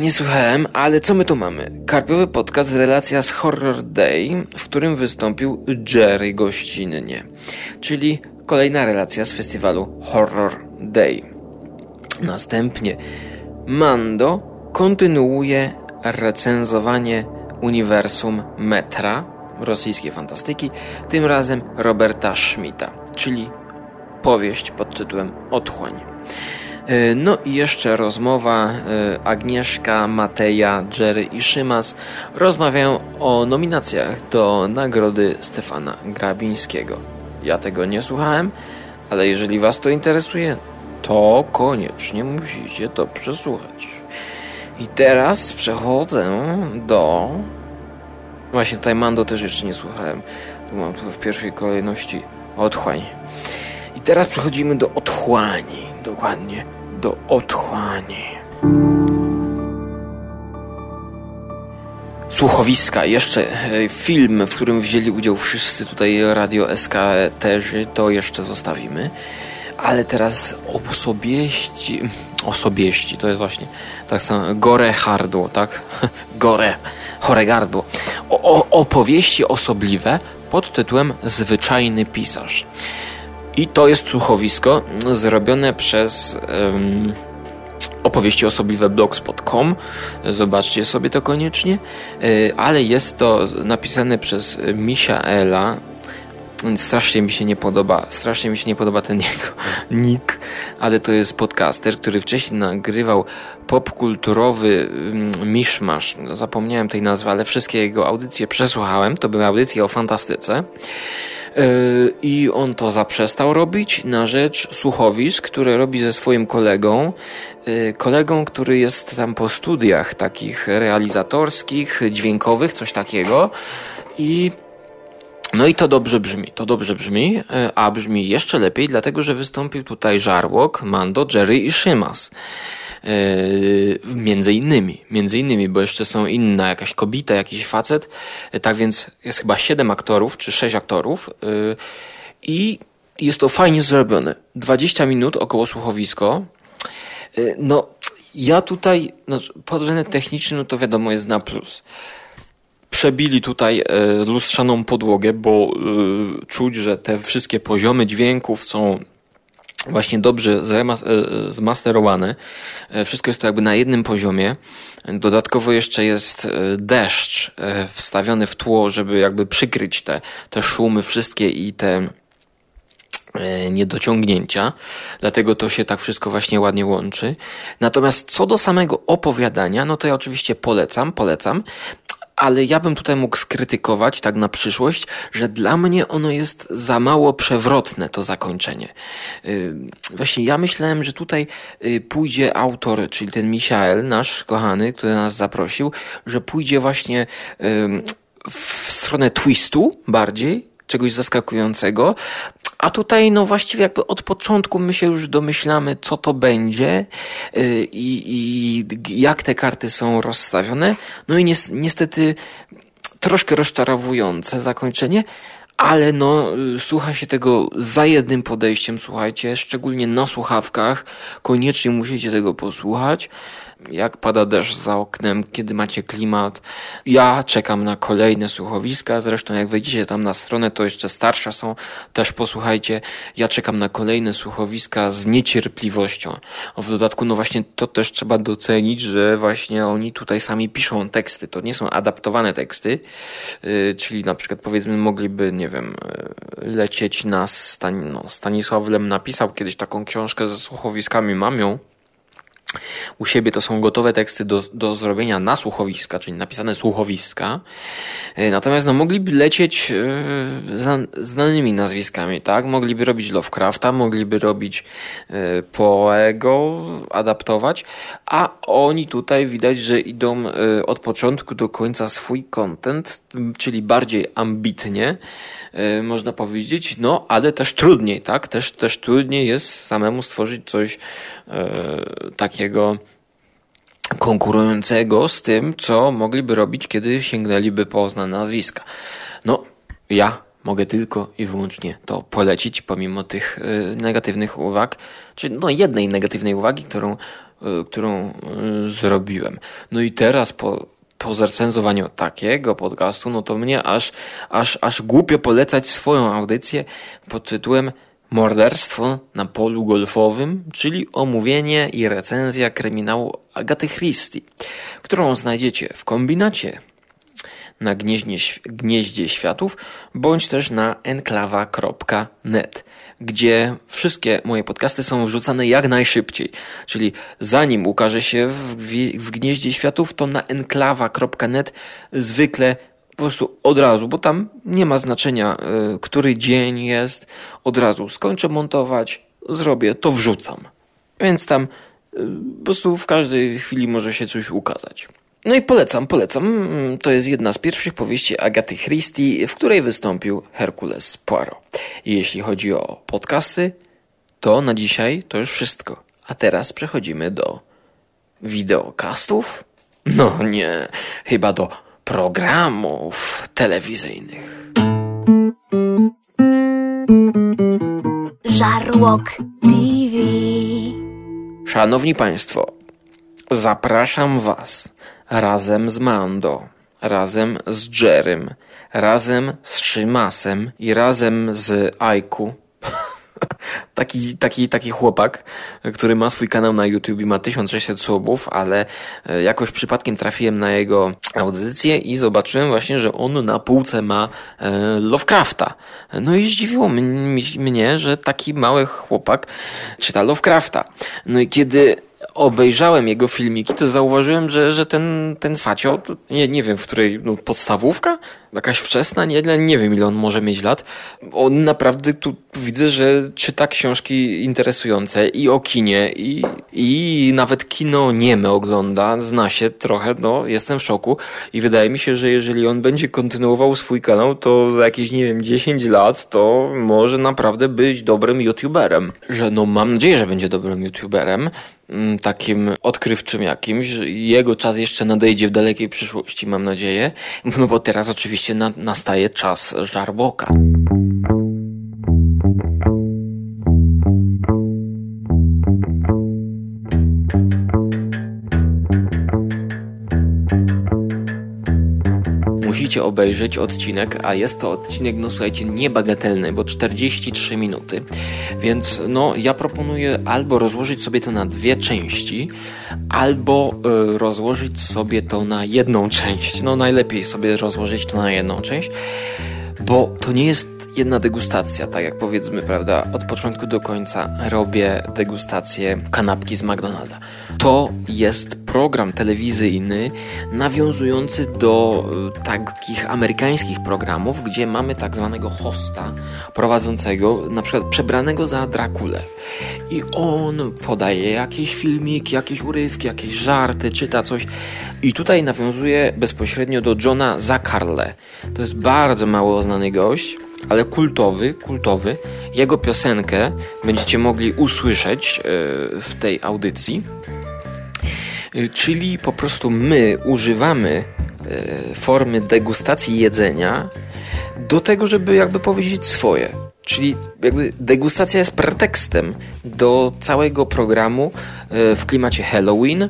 nie słuchałem, ale co my tu mamy? Karpiowy podcast, relacja z Horror Day, w którym wystąpił Jerry gościnnie. Czyli kolejna relacja z festiwalu Horror Day. Następnie Mando kontynuuje recenzowanie uniwersum Metra, rosyjskiej fantastyki, tym razem Roberta Schmidta, czyli powieść pod tytułem Otchłań. E, no i jeszcze rozmowa e, Agnieszka, Mateja, Jerry i Szymas rozmawiają o nominacjach do nagrody Stefana Grabińskiego. Ja tego nie słuchałem, ale jeżeli Was to interesuje, to koniecznie musicie to przesłuchać. I teraz przechodzę do... Właśnie tutaj Mando też jeszcze nie słuchałem. Tu mam tu w pierwszej kolejności otchłań. I teraz przechodzimy do otchłani. Dokładnie, do otchłani. Słuchowiska, jeszcze e, film, w którym wzięli udział wszyscy tutaj Radio SK też, to jeszcze zostawimy. Ale teraz osobieści, osobieści, to jest właśnie tak samo, gore hardło, tak? Gore, chore gardło. O, opowieści osobliwe pod tytułem Zwyczajny pisarz. I to jest słuchowisko zrobione przez um, opowieści osobliwe blogspot.com. Zobaczcie sobie to koniecznie. E, ale jest to napisane przez Michaela. Strasznie mi się nie podoba, strasznie mi się nie podoba ten jego nick, ale to jest podcaster, który wcześniej nagrywał popkulturowy mm, miszmasz. Zapomniałem tej nazwy, ale wszystkie jego audycje przesłuchałem. To były audycje o fantastyce. E, I on to zaprzestał robić na rzecz słuchowisk, które robi ze swoim kolegą. E, kolegą, który jest tam po studiach takich realizatorskich, dźwiękowych, coś takiego. I no i to dobrze brzmi, to dobrze brzmi, e, a brzmi jeszcze lepiej, dlatego że wystąpił tutaj Żarłok, Mando, Jerry i Szymas. Yy, między innymi, między innymi, bo jeszcze są inna, jakaś kobita, jakiś facet. Yy, tak więc jest chyba siedem aktorów, czy sześć aktorów. I jest to fajnie zrobione. 20 minut około słuchowisko. No, ja tutaj, no, pod względem technicznym, no to wiadomo, jest na plus przebili tutaj lustrzaną podłogę, bo czuć, że te wszystkie poziomy dźwięków są właśnie dobrze e, zmasterowane. E, wszystko jest to jakby na jednym poziomie. Dodatkowo jeszcze jest e, deszcz wstawiony w tło, żeby jakby przykryć te, te szumy wszystkie i te niedociągnięcia. Dlatego to się tak wszystko właśnie ładnie łączy. Natomiast co do samego opowiadania, no to ja oczywiście polecam, polecam ale ja bym tutaj mógł skrytykować tak na przyszłość, że dla mnie ono jest za mało przewrotne, to zakończenie. Y, właśnie ja myślałem, że tutaj y, pójdzie autor, czyli ten Michael, nasz kochany, który nas zaprosił, że pójdzie właśnie w stronę twistu bardziej, czegoś zaskakującego, a tutaj, no właściwie jakby od początku my się już domyślamy, co to będzie y, i, i jak te karty są rozstawione. No i niestety troszkę rozczarowujące zakończenie, ale no, słucha się tego za jednym podejściem, słuchajcie, szczególnie na słuchawkach. Koniecznie musicie tego posłuchać jak pada deszcz za oknem, kiedy macie klimat. Ja czekam na kolejne słuchowiska, zresztą jak wejdziecie tam na stronę, to jeszcze starsze są, też posłuchajcie. Ja czekam na kolejne słuchowiska z niecierpliwością. W dodatku, no właśnie to też trzeba docenić, że właśnie oni tutaj sami piszą teksty, to nie są adaptowane teksty, yy, czyli na przykład powiedzmy mogliby, nie wiem, yy, lecieć na Stan no, Stanisław Lem napisał kiedyś taką książkę ze słuchowiskami, mam ją, u siebie to są gotowe teksty do, do zrobienia na słuchowiska, czyli napisane słuchowiska. E, natomiast no, mogliby lecieć e, znanymi nazwiskami, tak? Mogliby robić Lovecrafta, mogliby robić e, Poego, adaptować, a oni tutaj widać, że idą od początku do końca swój content, czyli bardziej ambitnie, można powiedzieć, no ale też trudniej, tak? Też, też trudniej jest samemu stworzyć coś takiego takiego konkurującego z tym, co mogliby robić, kiedy sięgnęliby po znane nazwiska. No, ja mogę tylko i wyłącznie to polecić, pomimo tych y, negatywnych uwag, czy no jednej negatywnej uwagi, którą, y, którą y, zrobiłem. No i teraz po, po zrecenzowaniu takiego podcastu, no to mnie aż, aż, aż głupio polecać swoją audycję pod tytułem Morderstwo na polu golfowym, czyli omówienie i recenzja kryminału Agaty Christie, którą znajdziecie w kombinacie na gnieździe, światów, bądź też na enklawa.net, gdzie wszystkie moje podcasty są wrzucane jak najszybciej. Czyli zanim ukaże się w, w gnieździe światów, to na enklawa.net zwykle po prostu od razu, bo tam nie ma znaczenia, y, który dzień jest, od razu skończę montować, zrobię, to wrzucam. Więc tam Po prostu w każdej chwili może się coś ukazać. No i polecam, polecam. To jest jedna z pierwszych powieści Agaty Christie, w której wystąpił Hercules Poirot. I jeśli chodzi o podcasty, to na dzisiaj to już wszystko. A teraz przechodzimy do wideokastów? No nie, chyba do programów telewizyjnych. Żarłok TV. Szanowni Państwo, zapraszam Was razem z Mando, razem z Jerem, razem z Szymasem i razem z Aiku taki, taki, taki chłopak, który ma swój kanał na YouTube i ma 1600 subów, ale e, jakoś przypadkiem trafiłem na jego audycję i zobaczyłem właśnie, że on na półce ma e, Lovecrafta. No i zdziwiło mnie, że taki mały chłopak czyta Lovecrafta. No i kiedy obejrzałem jego filmiki, to zauważyłem, że, że ten, ten facio, nie, nie wiem w której, no, podstawówka? Jakaś wczesna? Nie, nie wiem ile on może mieć lat. On naprawdę tu widzę, że czyta książki interesujące i o kinie, i, i nawet kino nieme ogląda, zna się trochę, no jestem w szoku i wydaje mi się, że jeżeli on będzie kontynuował swój kanał, to za jakieś, nie wiem, 10 lat to może naprawdę być dobrym youtuberem. Że no mam nadzieję, że będzie dobrym youtuberem. Mm, takim odkrywczym jakimś. Jego czas jeszcze nadejdzie w dalekiej przyszłości, mam nadzieję. No bo teraz oczywiście na, nastaje czas żarboka. Musicie obejrzeć odcinek, a jest to odcinek, no słuchajcie, niebagatelny, bo 43 minuty. Więc no, ja proponuję albo rozłożyć sobie to na dwie części, albo y, rozłożyć sobie to na jedną część. No najlepiej sobie rozłożyć to na jedną część, bo to nie jest jedna degustacja, tak jak powiedzmy, prawda, od początku do końca robię degustację kanapki z McDonalda. To jest program telewizyjny nawiązujący do e, takich amerykańskich programów, gdzie mamy tak zwanego hosta prowadzącego, na przykład przebranego za Drakulę. I on podaje jakieś filmiki, jakieś urywki, jakieś żarty, czyta coś. I tutaj nawiązuje bezpośrednio do Johna Zakarle. To jest bardzo mało znany gość, ale kultowy, kultowy. Jego piosenkę będziecie mogli usłyszeć e, w tej audycji. E, czyli po prostu my używamy e, formy degustacji jedzenia do tego, żeby jakby powiedzieć swoje. Czyli jakby degustacja jest pretekstem do całego programu w klimacie Halloween,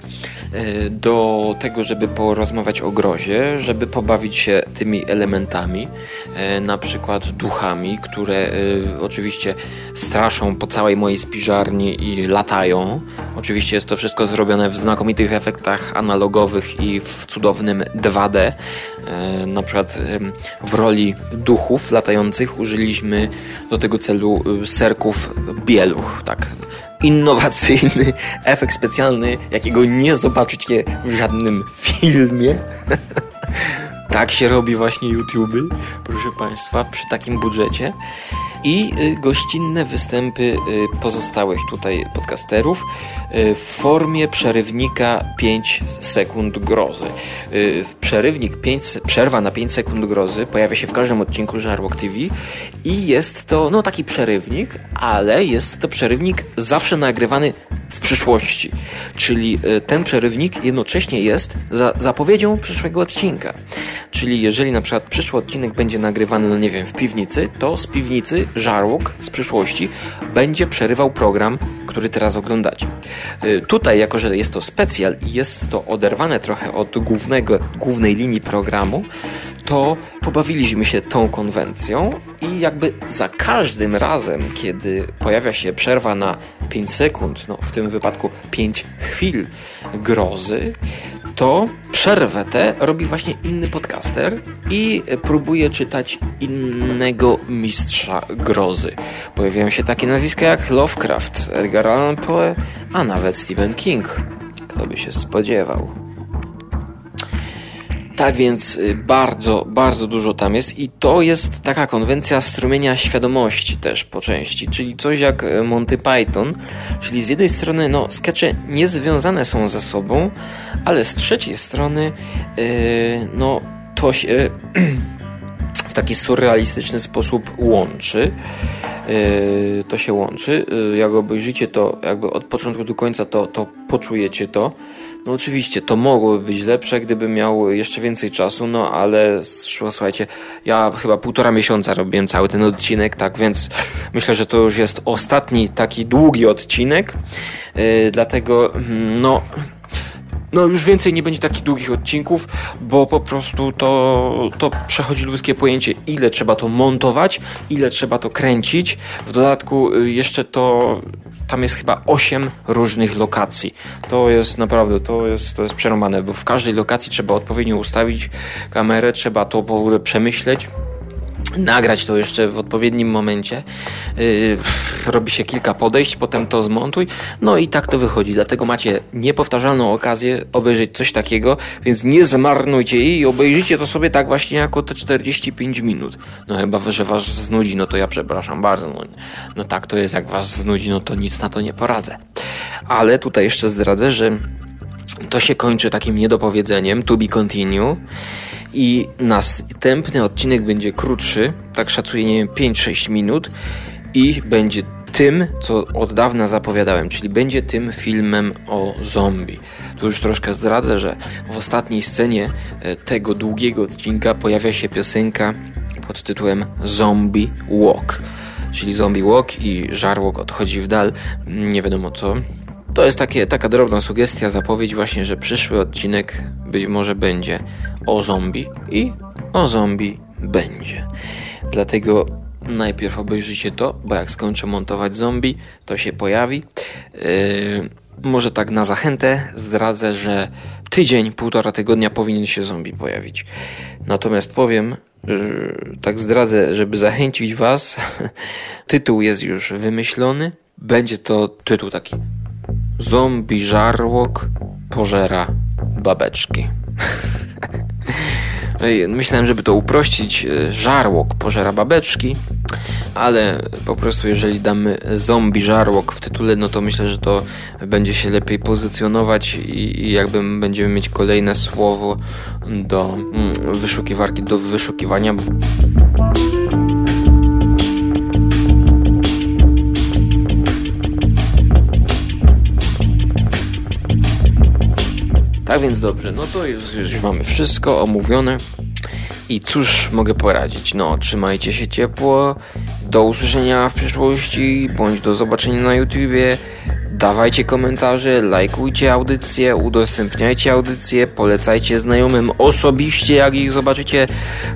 E, do tego, żeby porozmawiać o grozie, żeby pobawić się tymi elementami, e, na przykład duchami, które e, oczywiście straszą po całej mojej spiżarni i latają. Oczywiście jest to wszystko zrobione w znakomitych efektach analogowych i w cudownym 2D. Na przykład w roli duchów latających użyliśmy do tego celu serków bieluch, tak innowacyjny efekt specjalny, jakiego nie zobaczycie w żadnym filmie. tak się robi właśnie YouTube, proszę Państwa, przy takim budżecie i y, gościnne występy y, pozostałych tutaj podcasterów y, w formie przerywnika 5 sekund grozy. Przerywnik 5, przerwa na 5 sekund grozy pojawia się w każdym odcinku Żarłok TV i jest to no taki przerywnik, ale jest to przerywnik zawsze nagrywany w przyszłości. Czyli ten przerywnik jednocześnie jest za zapowiedzią przyszłego odcinka. Czyli jeżeli na przykład przyszły odcinek będzie nagrywany, no nie wiem, w piwnicy, to z piwnicy żarłok z przyszłości będzie przerywał program, który teraz oglądacie. Y, tutaj, jako że jest to specjal i jest to oderwane trochę od głównego, głównej linii programu, to pobawiliśmy się tą konwencją i jakby za każdym razem, kiedy pojawia się przerwa na 5 sekund, no w tym wypadku 5 chwil grozy, to przerwę tę robi właśnie inny podcaster i próbuje czytać innego mistrza grozy. Pojawiają się takie nazwiska jak Lovecraft, Edgar Allan Poe, a nawet Stephen King. Kto by się spodziewał. Tak więc y, bardzo, bardzo dużo tam jest i to jest taka konwencja strumienia świadomości też po części, czyli coś jak y, Monty Python, czyli z jednej strony no skecze niezwiązane są ze sobą, ale z trzeciej strony yy, no to się w taki surrealistyczny sposób łączy. Yy, to się łączy. Jak obejrzycie to jakby od początku do końca, to, to poczujecie to. No oczywiście, to mogłoby być lepsze, gdyby miał jeszcze więcej czasu, no ale słuchajcie, ja chyba półtora miesiąca robiłem cały ten odcinek, tak więc myślę, że to już jest ostatni taki długi odcinek, yy, dlatego mm, no no już więcej nie będzie takich długich odcinków, bo po prostu to, to przechodzi ludzkie pojęcie, ile trzeba to montować, ile trzeba to kręcić. W dodatku y, jeszcze to tam jest chyba 8 różnych lokacji. To jest naprawdę, to jest, to jest przeromane, bo w każdej lokacji trzeba odpowiednio ustawić kamerę, trzeba to w ogóle przemyśleć nagrać to jeszcze w odpowiednim momencie. Yy, robi się kilka podejść, potem to zmontuj. No i tak to wychodzi. Dlatego macie niepowtarzalną okazję obejrzeć coś takiego, więc nie zmarnujcie jej i obejrzyjcie to sobie tak właśnie jako te 45 minut. No chyba, że was znudzi, no to ja przepraszam bardzo. No, no tak to jest, jak was znudzi, no to nic na to nie poradzę. Ale tutaj jeszcze zdradzę, że to się kończy takim niedopowiedzeniem, to be continue. I następny odcinek będzie krótszy, tak szacuję, nie wiem, 5-6 minut i będzie tym, co od dawna zapowiadałem, czyli będzie tym filmem o zombie. Tu już troszkę zdradzę, że w ostatniej scenie e, tego długiego odcinka pojawia się piosenka pod tytułem Zombie Walk. Czyli Zombie Walk i Żarłok odchodzi w dal, nie wiadomo co, to jest takie, taka drobna sugestia, zapowiedź właśnie, że przyszły odcinek być może będzie o zombie i o zombie będzie. Dlatego najpierw obejrzyjcie to, bo jak skończę montować zombie, to się pojawi. Yy, może tak na zachętę zdradzę, że tydzień, półtora tygodnia powinien się zombie pojawić. Natomiast powiem, yy, tak zdradzę, żeby zachęcić Was, tytuł jest już wymyślony. Będzie to tytuł taki Zombie żarłok pożera babeczki. Myślałem, żeby to uprościć, e, żarłok pożera babeczki, ale po prostu jeżeli damy zombie żarłok w tytule, no to myślę, że to będzie się lepiej pozycjonować i, i jakby będziemy mieć kolejne słowo do mm, wyszukiwarki, do wyszukiwania. Tak więc dobrze, no to już, już mamy wszystko omówione. I cóż mogę poradzić? No, trzymajcie się ciepło. Do usłyszenia w przyszłości, bądź do zobaczenia na YouTubie. Dawajcie komentarze, lajkujcie audycje, udostępniajcie audycje, polecajcie znajomym osobiście, jak ich zobaczycie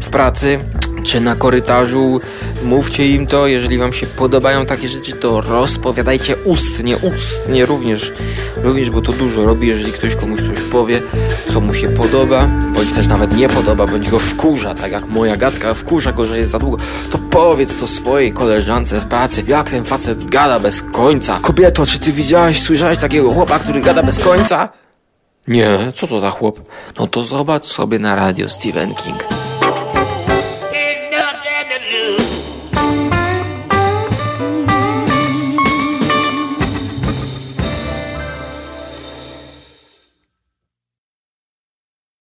w pracy czy na korytarzu. Mówcie im to, jeżeli wam się podobają takie rzeczy, to rozpowiadajcie ustnie, ustnie również, również, bo to dużo robi, jeżeli ktoś komuś coś powie, co mu się podoba, bądź też nawet nie podoba, bądź go wkurza, tak jak moja gadka wkurza go, że jest za długo, to powiedz to swojej koleżance z pracy, jak ten facet gada bez końca. Kobieto, czy ty widziałaś, słyszałaś takiego chłopa, który gada bez końca? Nie, co to za chłop? No to zobacz sobie na radio Stephen King.